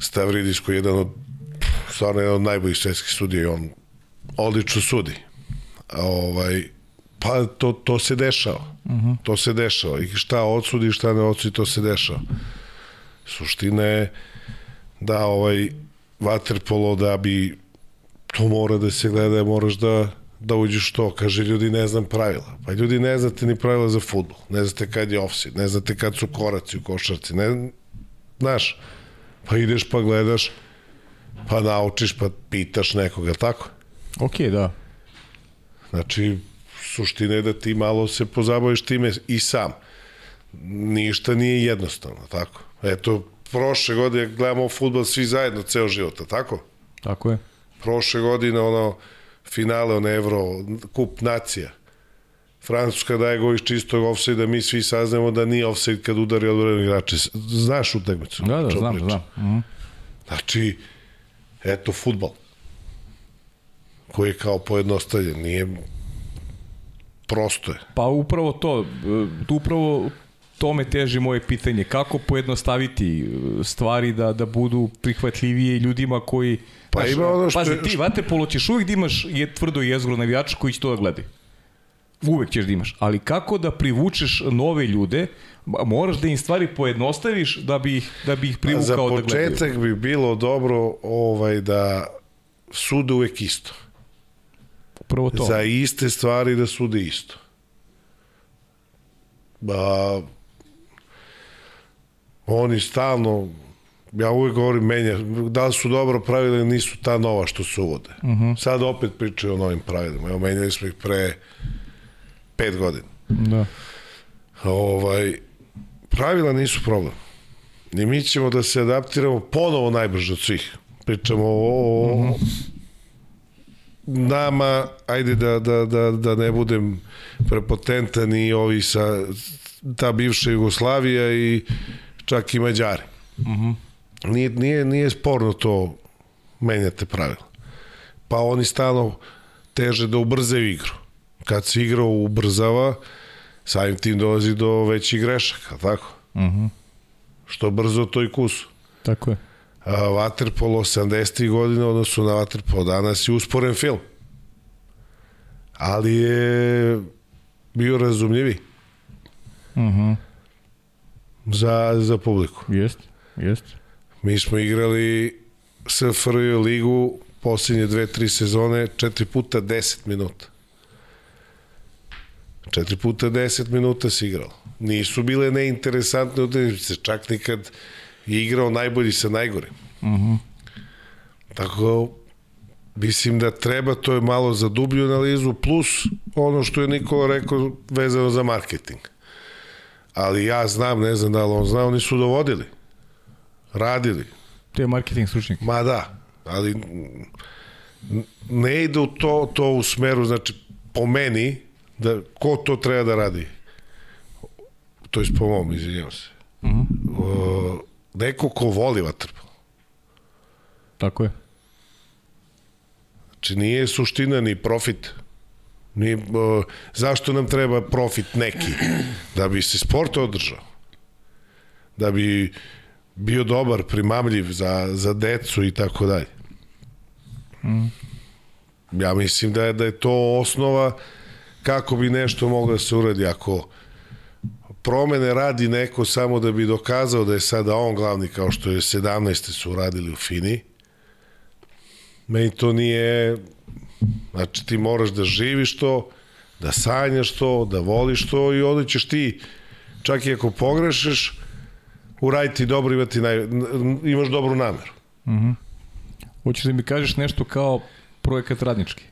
Stavridis koji je jedan od stvarno jedan od najboljih svetskih sudija i on odlično sudi. Ovaj, pa to, to se dešava. Uh -huh. To se dešava. I šta odsudi, šta ne odsudi, to se dešava. Suština je da ovaj vaterpolo da bi to mora da se gleda, moraš da da uđeš to, kaže ljudi ne znam pravila. Pa ljudi ne znate ni pravila za futbol. Ne znate kad je offside, ne znate kad su koraci u košarci. Ne, znaš, pa ideš pa gledaš, pa naučiš, pa pitaš nekoga, tako? Okej, da. Znači, suština je da ti malo se pozabaviš time i sam. Ništa nije jednostavno, tako? Eto, prošle godine gledamo futbol svi zajedno, ceo život, a tako? Tako je. Prošle godine, ono, finale, ono, Euro, kup nacija. Francuska daje go iz čistog offside mi svi saznamo da nije offside kad udari odbrani igrače. Znaš utakmicu? Da, da, znam, pričam? znam. Mhm. Znači, eto, futbol koji je kao pojednostavljen, nije prosto je. Pa upravo to, e, tu upravo tome teži moje pitanje. Kako pojednostaviti e, stvari da, da budu prihvatljivije ljudima koji... Pa Znaš, ima ono što Pazi, ti vaterpolo ćeš uvijek da imaš je tvrdo jezgro navijača koji će to da gledaju. Uvek ćeš da imaš. Ali kako da privučeš nove ljude, moraš da im stvari pojednostaviš da bi ih, da bi ih za privukao da gledaju. početak bi bilo dobro ovaj da sude uvek isto. Upravo to. Za iste stvari da sude isto. Ba, oni stalno, ja uvek govorim menja, da li su dobro pravila ili nisu ta nova što se uvode. Uh Mhm. -huh. Sad opet pričaju o novim pravilima. Evo, menjali smo ih pre pet godina. Da. Ovaj, pravila nisu problem. I mi ćemo da se adaptiramo ponovo najbrže od svih. Pričamo o, o nama, ajde da, da, da, da ne budem prepotentan i ovi sa ta bivša Jugoslavija i čak i Mađari. Nije, nije, nije sporno to menjate pravila. Pa oni stalno teže da ubrzaju igru. Kad se igra ubrzava, samim tim dolazi do većih grešaka, tako? Mhm. Što brzo to i kusu. Tako je. Waterpolo 80. godina odnosu na Waterpolo danas je usporen film. Ali je bio razumljivi Mhm. za, za publiku. Jest, jest. Mi smo igrali SFRJ ligu posljednje dve, tri sezone, četiri puta 10 minuta. Četiri puta 10 minuta si igralo. Nisu bile neinteresantne utakmice, čak nikad je igrao najbolji sa najgorim. Uh -huh. Tako, mislim da treba, to je malo za dublju analizu, plus ono što je Nikola rekao vezano za marketing. Ali ja znam, ne znam da li on zna, oni su dovodili. Radili. To je marketing stručnik. Ma da, ali ne ide u to, to u smeru, znači po meni, da ko to treba da radi? To je po mom, izvinjavam se. Uh -huh. uh, neko ko voli vatrpalo. Tako je. Znači nije suština ni profit. Ni, uh, zašto nam treba profit neki? Da bi se sport održao. Da bi bio dobar, primamljiv za, za decu i tako dalje. Ja mislim da je, da je to osnova kako bi nešto moglo da se uradi. Ako promene radi neko samo da bi dokazao da je sada on glavni kao što je 17. su uradili u Fini, meni to nije znači ti moraš da živiš to da sanjaš to, da voliš to i onda ćeš ti čak i ako pogrešiš uraditi dobro imati naj, imaš dobru nameru mm -hmm. Hoćeš da mi kažeš nešto kao projekat radnički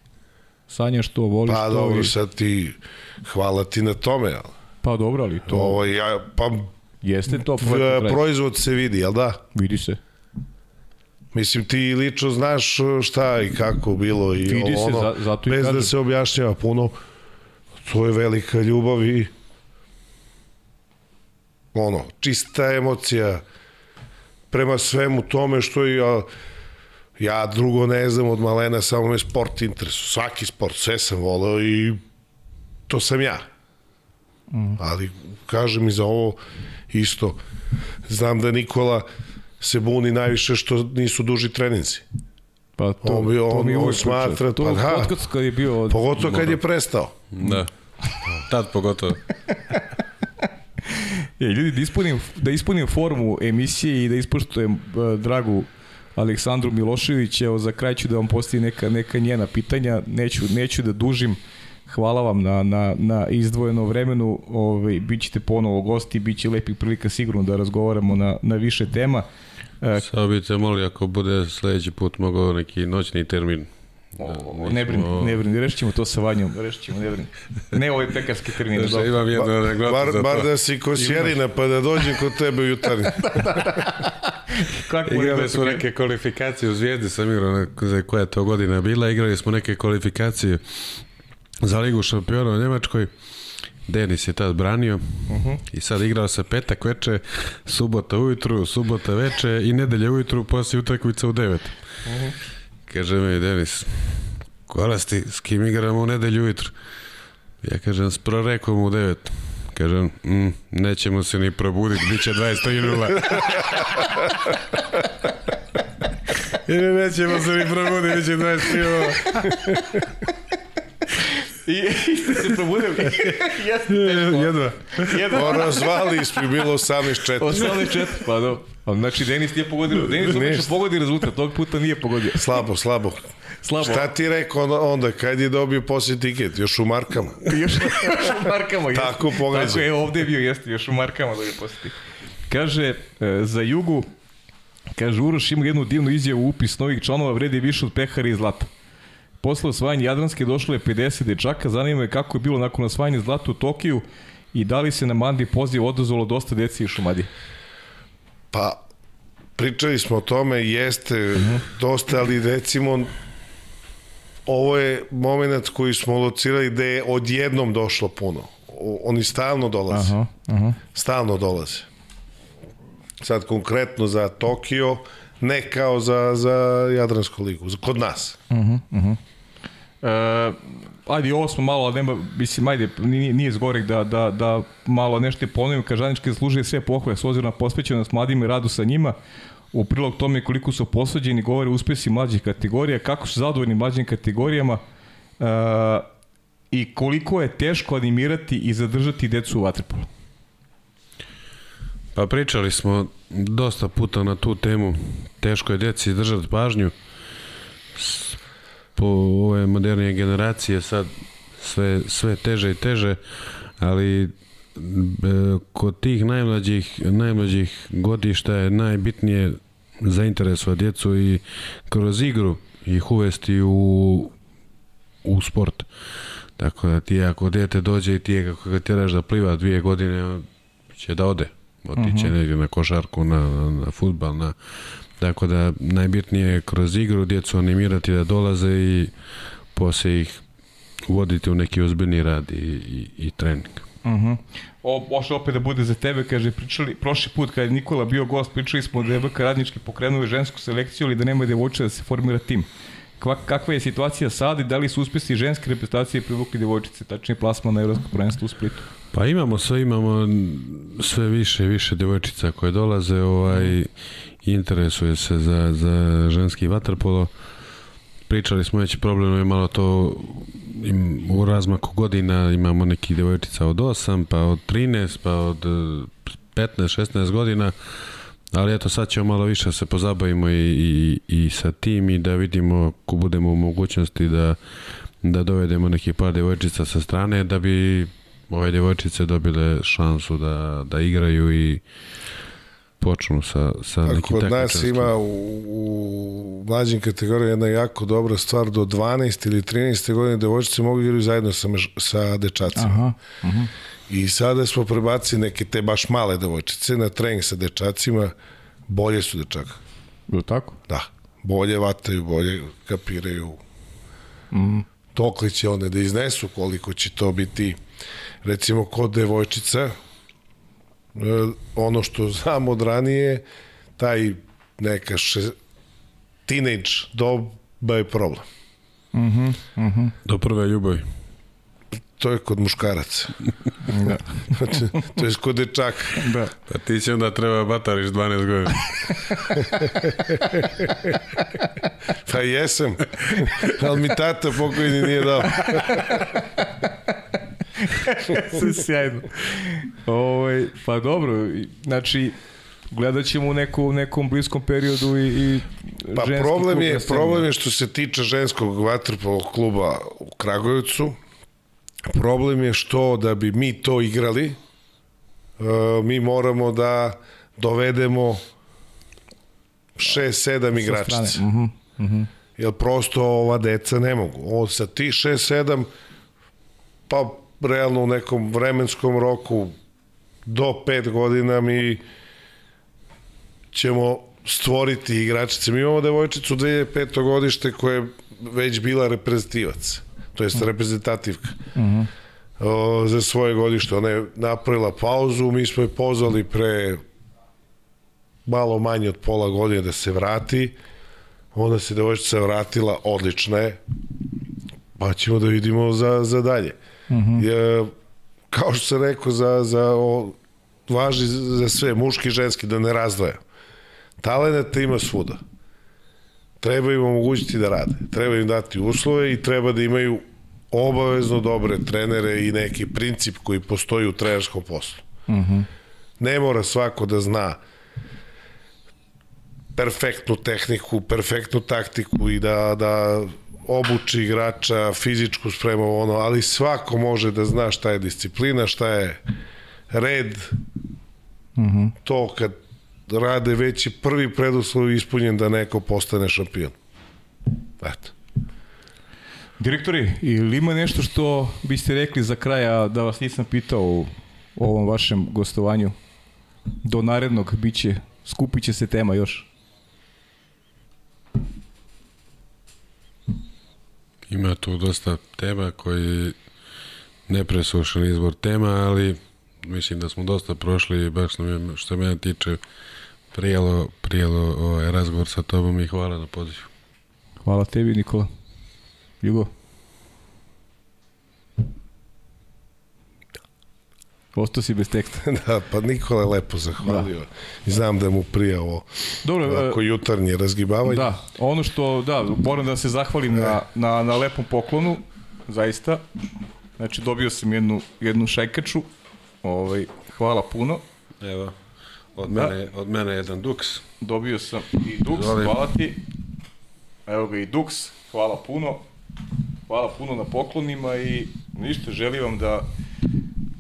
sanjaš to, voliš pa, to Pa dobro, i... sad ti hvala ti na tome, jel? Pa dobro, ali to... Ovo, ja, pa, Jeste to Proizvod se vidi, jel da? Vidi se. Mislim, ti lično znaš šta i kako bilo i Vidi ono, se, za, zato i bez da se objašnjava puno, to je velika ljubav i ono, čista emocija prema svemu tome što ja, ja drugo ne znam od malena, samo me sport interesu. Svaki sport, sve sam voleo i to sam ja. Mm. Ali, kažem i za ovo isto, znam da Nikola se buni najviše što nisu duži treninzi. Pa to, on, bi, on, to on smatra, to, pa da, kad je bio... Pogotovo kad je prestao. Da, tad pogotovo. Je, ljudi, da ispunim, da ispunim formu emisije i da ispoštujem uh, dragu Aleksandru Milošević, evo za kraj ću da vam postavim neka, neka njena pitanja, neću, neću da dužim, hvala vam na, na, na izdvojeno vremenu, ovaj, bit ćete ponovo gosti, bit će lepih prilika sigurno da razgovaramo na, na više tema. E, Samo bi te moli ako bude sledeći put mogao neki noćni termin O, ne brini, ne brini, rešit ćemo to sa vanjom, rešit ćemo, ne brini. Ne ovaj pekarski termin. Znaš, da imam jednu anegdotu bar, za bar da si kosjerina, pa da dođem kod tebe u jutarnji. Kako igrali smo neke kvalifikacije u Zvijezdi, sam igrao, za koja je to godina bila, igrali smo neke kvalifikacije za Ligu šampiona u Njemačkoj. Denis je tad branio uh -huh. i sad igrao se petak veče, subota ujutru, subota veče i nedelje ujutru, poslije utakmica u 9. Uh -huh. Kaže mi Denis, Kolasti, s kim igramo u nedelju ujutru? Ja kažem, s prorekom u 9. Kažem, mm, nećemo se ni probuditi, bit će 23.0. Ili nećemo se ni probuditi, bit će 23.0. I, i ste se probudili. Jeste Jedva. Jedva. Ono, zvali smo bilo 18-4. 18-4, pa do. Znači, Denis nije pogodio. Denis umeša pogodi rezultat, tog puta nije pogodio. Slabo, slabo. Slabo. Šta ti rekao onda, kad je dobio poslije tiket? Još u markama. još, još u markama, jeste. Tako pogađa. Tako je, ovde je bio, jeste, još u markama dobio poslije tiket. Kaže, e, za jugu, kaže, Uroš ima jednu divnu izjavu, upis novih članova vredi više od pehara i zlata. Posle osvajanja Jadranske došlo je 50 dečaka, zanima me kako je bilo nakon osvajanja zlata u Tokiju i da li se na Mandi poziv odazvalo dosta deci i Šumadi? Pa, pričali smo o tome, jeste uh mhm. -huh. dosta, ali recimo ovo je moment koji smo locirali da je odjednom došlo puno. Oni stalno dolaze. Aha, aha. Stalno dolaze. Sad konkretno za Tokio, ne kao za, za Jadransku ligu, kod nas. Uh -huh, uh -huh. E, ajde, ovo smo malo, nema, mislim, ajde, nije, nije zgorek da, da, da malo nešto ponovim, Kažanički zaslužuje sve pohvale s ozirom na posvećenost mladim i radu sa njima. U prilog tome koliko su posveđeni govore uspesi mlađih kategorija, kako su zadovoljni mlađim kategorijama e, i koliko je teško animirati i zadržati decu u vaterpolu. Pa pričali smo dosta puta na tu temu. Teško je deci držati pažnju po ove modernije generacije sad sve, sve teže i teže, ali kod tih najmlađih, najmlađih godišta je najbitnije zainteresovati djecu i kroz igru ih uvesti u, u sport. Tako da ti ako dete dođe i ti je kako ga tjeraš da pliva dvije godine, će da ode. Otiće uh -huh. negdje na košarku, na, na, na futbal, na... Tako da najbitnije je kroz igru djecu animirati da dolaze i poslije ih uvoditi u neki ozbiljni rad i, i, i trening. Uh -huh. O, može opet da bude za tebe, kaže, pričali, prošli put kada je Nikola bio gost, pričali smo da je BK Radnički pokrenuli žensku selekciju, ali da nema devojče da se formira tim. Kva, kakva je situacija sad i da li su uspesi ženske reprezentacije privukli devojčice, tačnije plasma na Evropsko prvenstvo u Splitu? Pa imamo sve, imamo sve više i više devojčica koje dolaze, ovaj, interesuje se za, za ženski vaterpolo. Pričali smo već problem je malo to im, u razmaku godina imamo neki devojčica od 8, pa od 13, pa od 15, 16 godina. Ali eto sad ćemo malo više se pozabavimo i, i, i sa tim i da vidimo ko budemo u mogućnosti da, da dovedemo neki par devojčica sa strane da bi ove devojčice dobile šansu da, da igraju i počnu sa, sa nekim takmičarskim. Kod nas ima u, u mlađim kategorijama jedna jako dobra stvar, do 12 ili 13. godine devojčice mogu igrati zajedno sa, sa dečacima. Aha, aha. I sada smo prebacili neke te baš male devojčice na trening sa dečacima, bolje su dečaka. Je tako? Da. Bolje vataju, bolje kapiraju. Mm. Dokle će one da iznesu, koliko će to biti, recimo, kod devojčica, ono što znam od ranije, taj neka še, teenage doba je problem. Mm -hmm, mm -hmm. Do prve ljubavi to je kod muškaraca. da. Znači, to je kod dečaka. Da. Pa ti će onda treba batariš 12 godina. pa jesam. Ali mi tata pokojni nije dao. Sve sjajno. Ovo, ovaj, pa dobro, znači, gledat ćemo u neku, nekom bliskom periodu i, i pa problem je, problem je što se tiče ženskog vaterpolo kluba u Kragujevcu, Problem je što da bi mi to igrali, e, mi moramo da dovedemo 6-7 igračica. Uh -huh. Jer prosto ova deca ne mogu. Ovo sa ti 6-7, pa realno u nekom vremenskom roku do 5 godina mi ćemo stvoriti igračice. Mi imamo devojčicu 2005. godište koja je već bila reprezentativac to jest reprezentativka. Uh -huh. o, za svoje godište. Ona je napravila pauzu, mi smo je pozvali pre malo manje od pola godine da se vrati. Onda se devojčica vratila, odlična je. Pa ćemo da vidimo za, za dalje. Uh -huh. je, kao što sam rekao, za, za o, važi za sve, muški i ženski, da ne razdvaja. Talenata ima svuda treba im omogućiti da rade. Treba im dati uslove i treba da imaju obavezno dobre trenere i neki princip koji postoji u trenerskom poslu. Mhm. -huh. Ne mora svako da zna perfektnu tehniku, perfektnu taktiku i da, da obuči igrača, fizičku spremu, ono, ali svako može da zna šta je disciplina, šta je red, mhm. -huh. to kad rade već prvi preduslov ispunjen da neko postane šampion. Eto. Direktori, ili ima nešto što biste rekli za kraja da vas nisam pitao u ovom vašem gostovanju? Do narednog biće, skupit će se tema još. Ima tu dosta tema koji nepresušen izbor tema, ali mislim da smo dosta prošli, baš što mene tiče, prijelo, prijelo ovaj razgovor sa tobom i hvala na pozivu. Hvala tebi, Nikola. Jugo. Ostao si bez teksta. da, pa Nikola je lepo zahvalio. Da. I znam da mu prija ovo Dobro, ovako e, jutarnje razgibavanje. Da, ono što, da, moram da se zahvalim na, na, na lepom poklonu, zaista. Znači, dobio sam jednu, jednu šajkaču. Ovaj, hvala puno. Evo. Od, da. mene, od mene jedan Dux. Dobio sam i Dux, Zvolim. hvala ti. Evo ga i Dux, hvala puno. Hvala puno na poklonima i ništa, želim vam da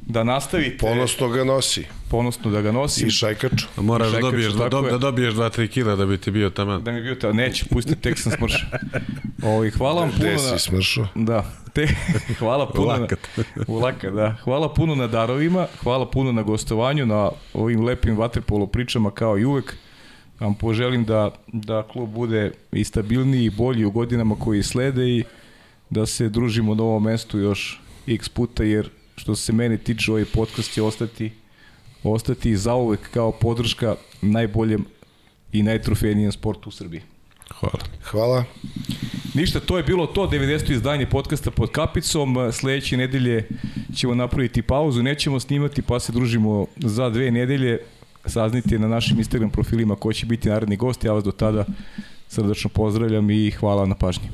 da nastavite Ponosno ga nosi. ponosno da ga nosim. I šajkaču. A moraš da dobiješ, da, dob, da dobiješ 2-3 kila da bi ti bio tamo. Da mi bio ta, neću, pusti, tek sam smršao. Ovaj hvala vam puno Gde na... si smršao? Da, te, hvala puno lakat. na, u lakat, da. Hvala puno na darovima, hvala puno na gostovanju, na ovim lepim vaterpolo pričama kao i uvek. Vam poželim da, da klub bude i stabilniji i bolji u godinama koji slede i da se družimo na ovom mestu još x puta, jer što se mene tiče, ovaj podcast će ostati ostati zauvek kao podrška najboljem i najtrofejnijem sportu u Srbiji. Hvala. Hvala. Ništa, to je bilo to, 90. izdanje podcasta pod kapicom. Sledeće nedelje ćemo napraviti pauzu, nećemo snimati pa se družimo za dve nedelje. Saznite na našim Instagram profilima ko će biti naredni gost. Ja vas do tada srdačno pozdravljam i hvala na pažnji.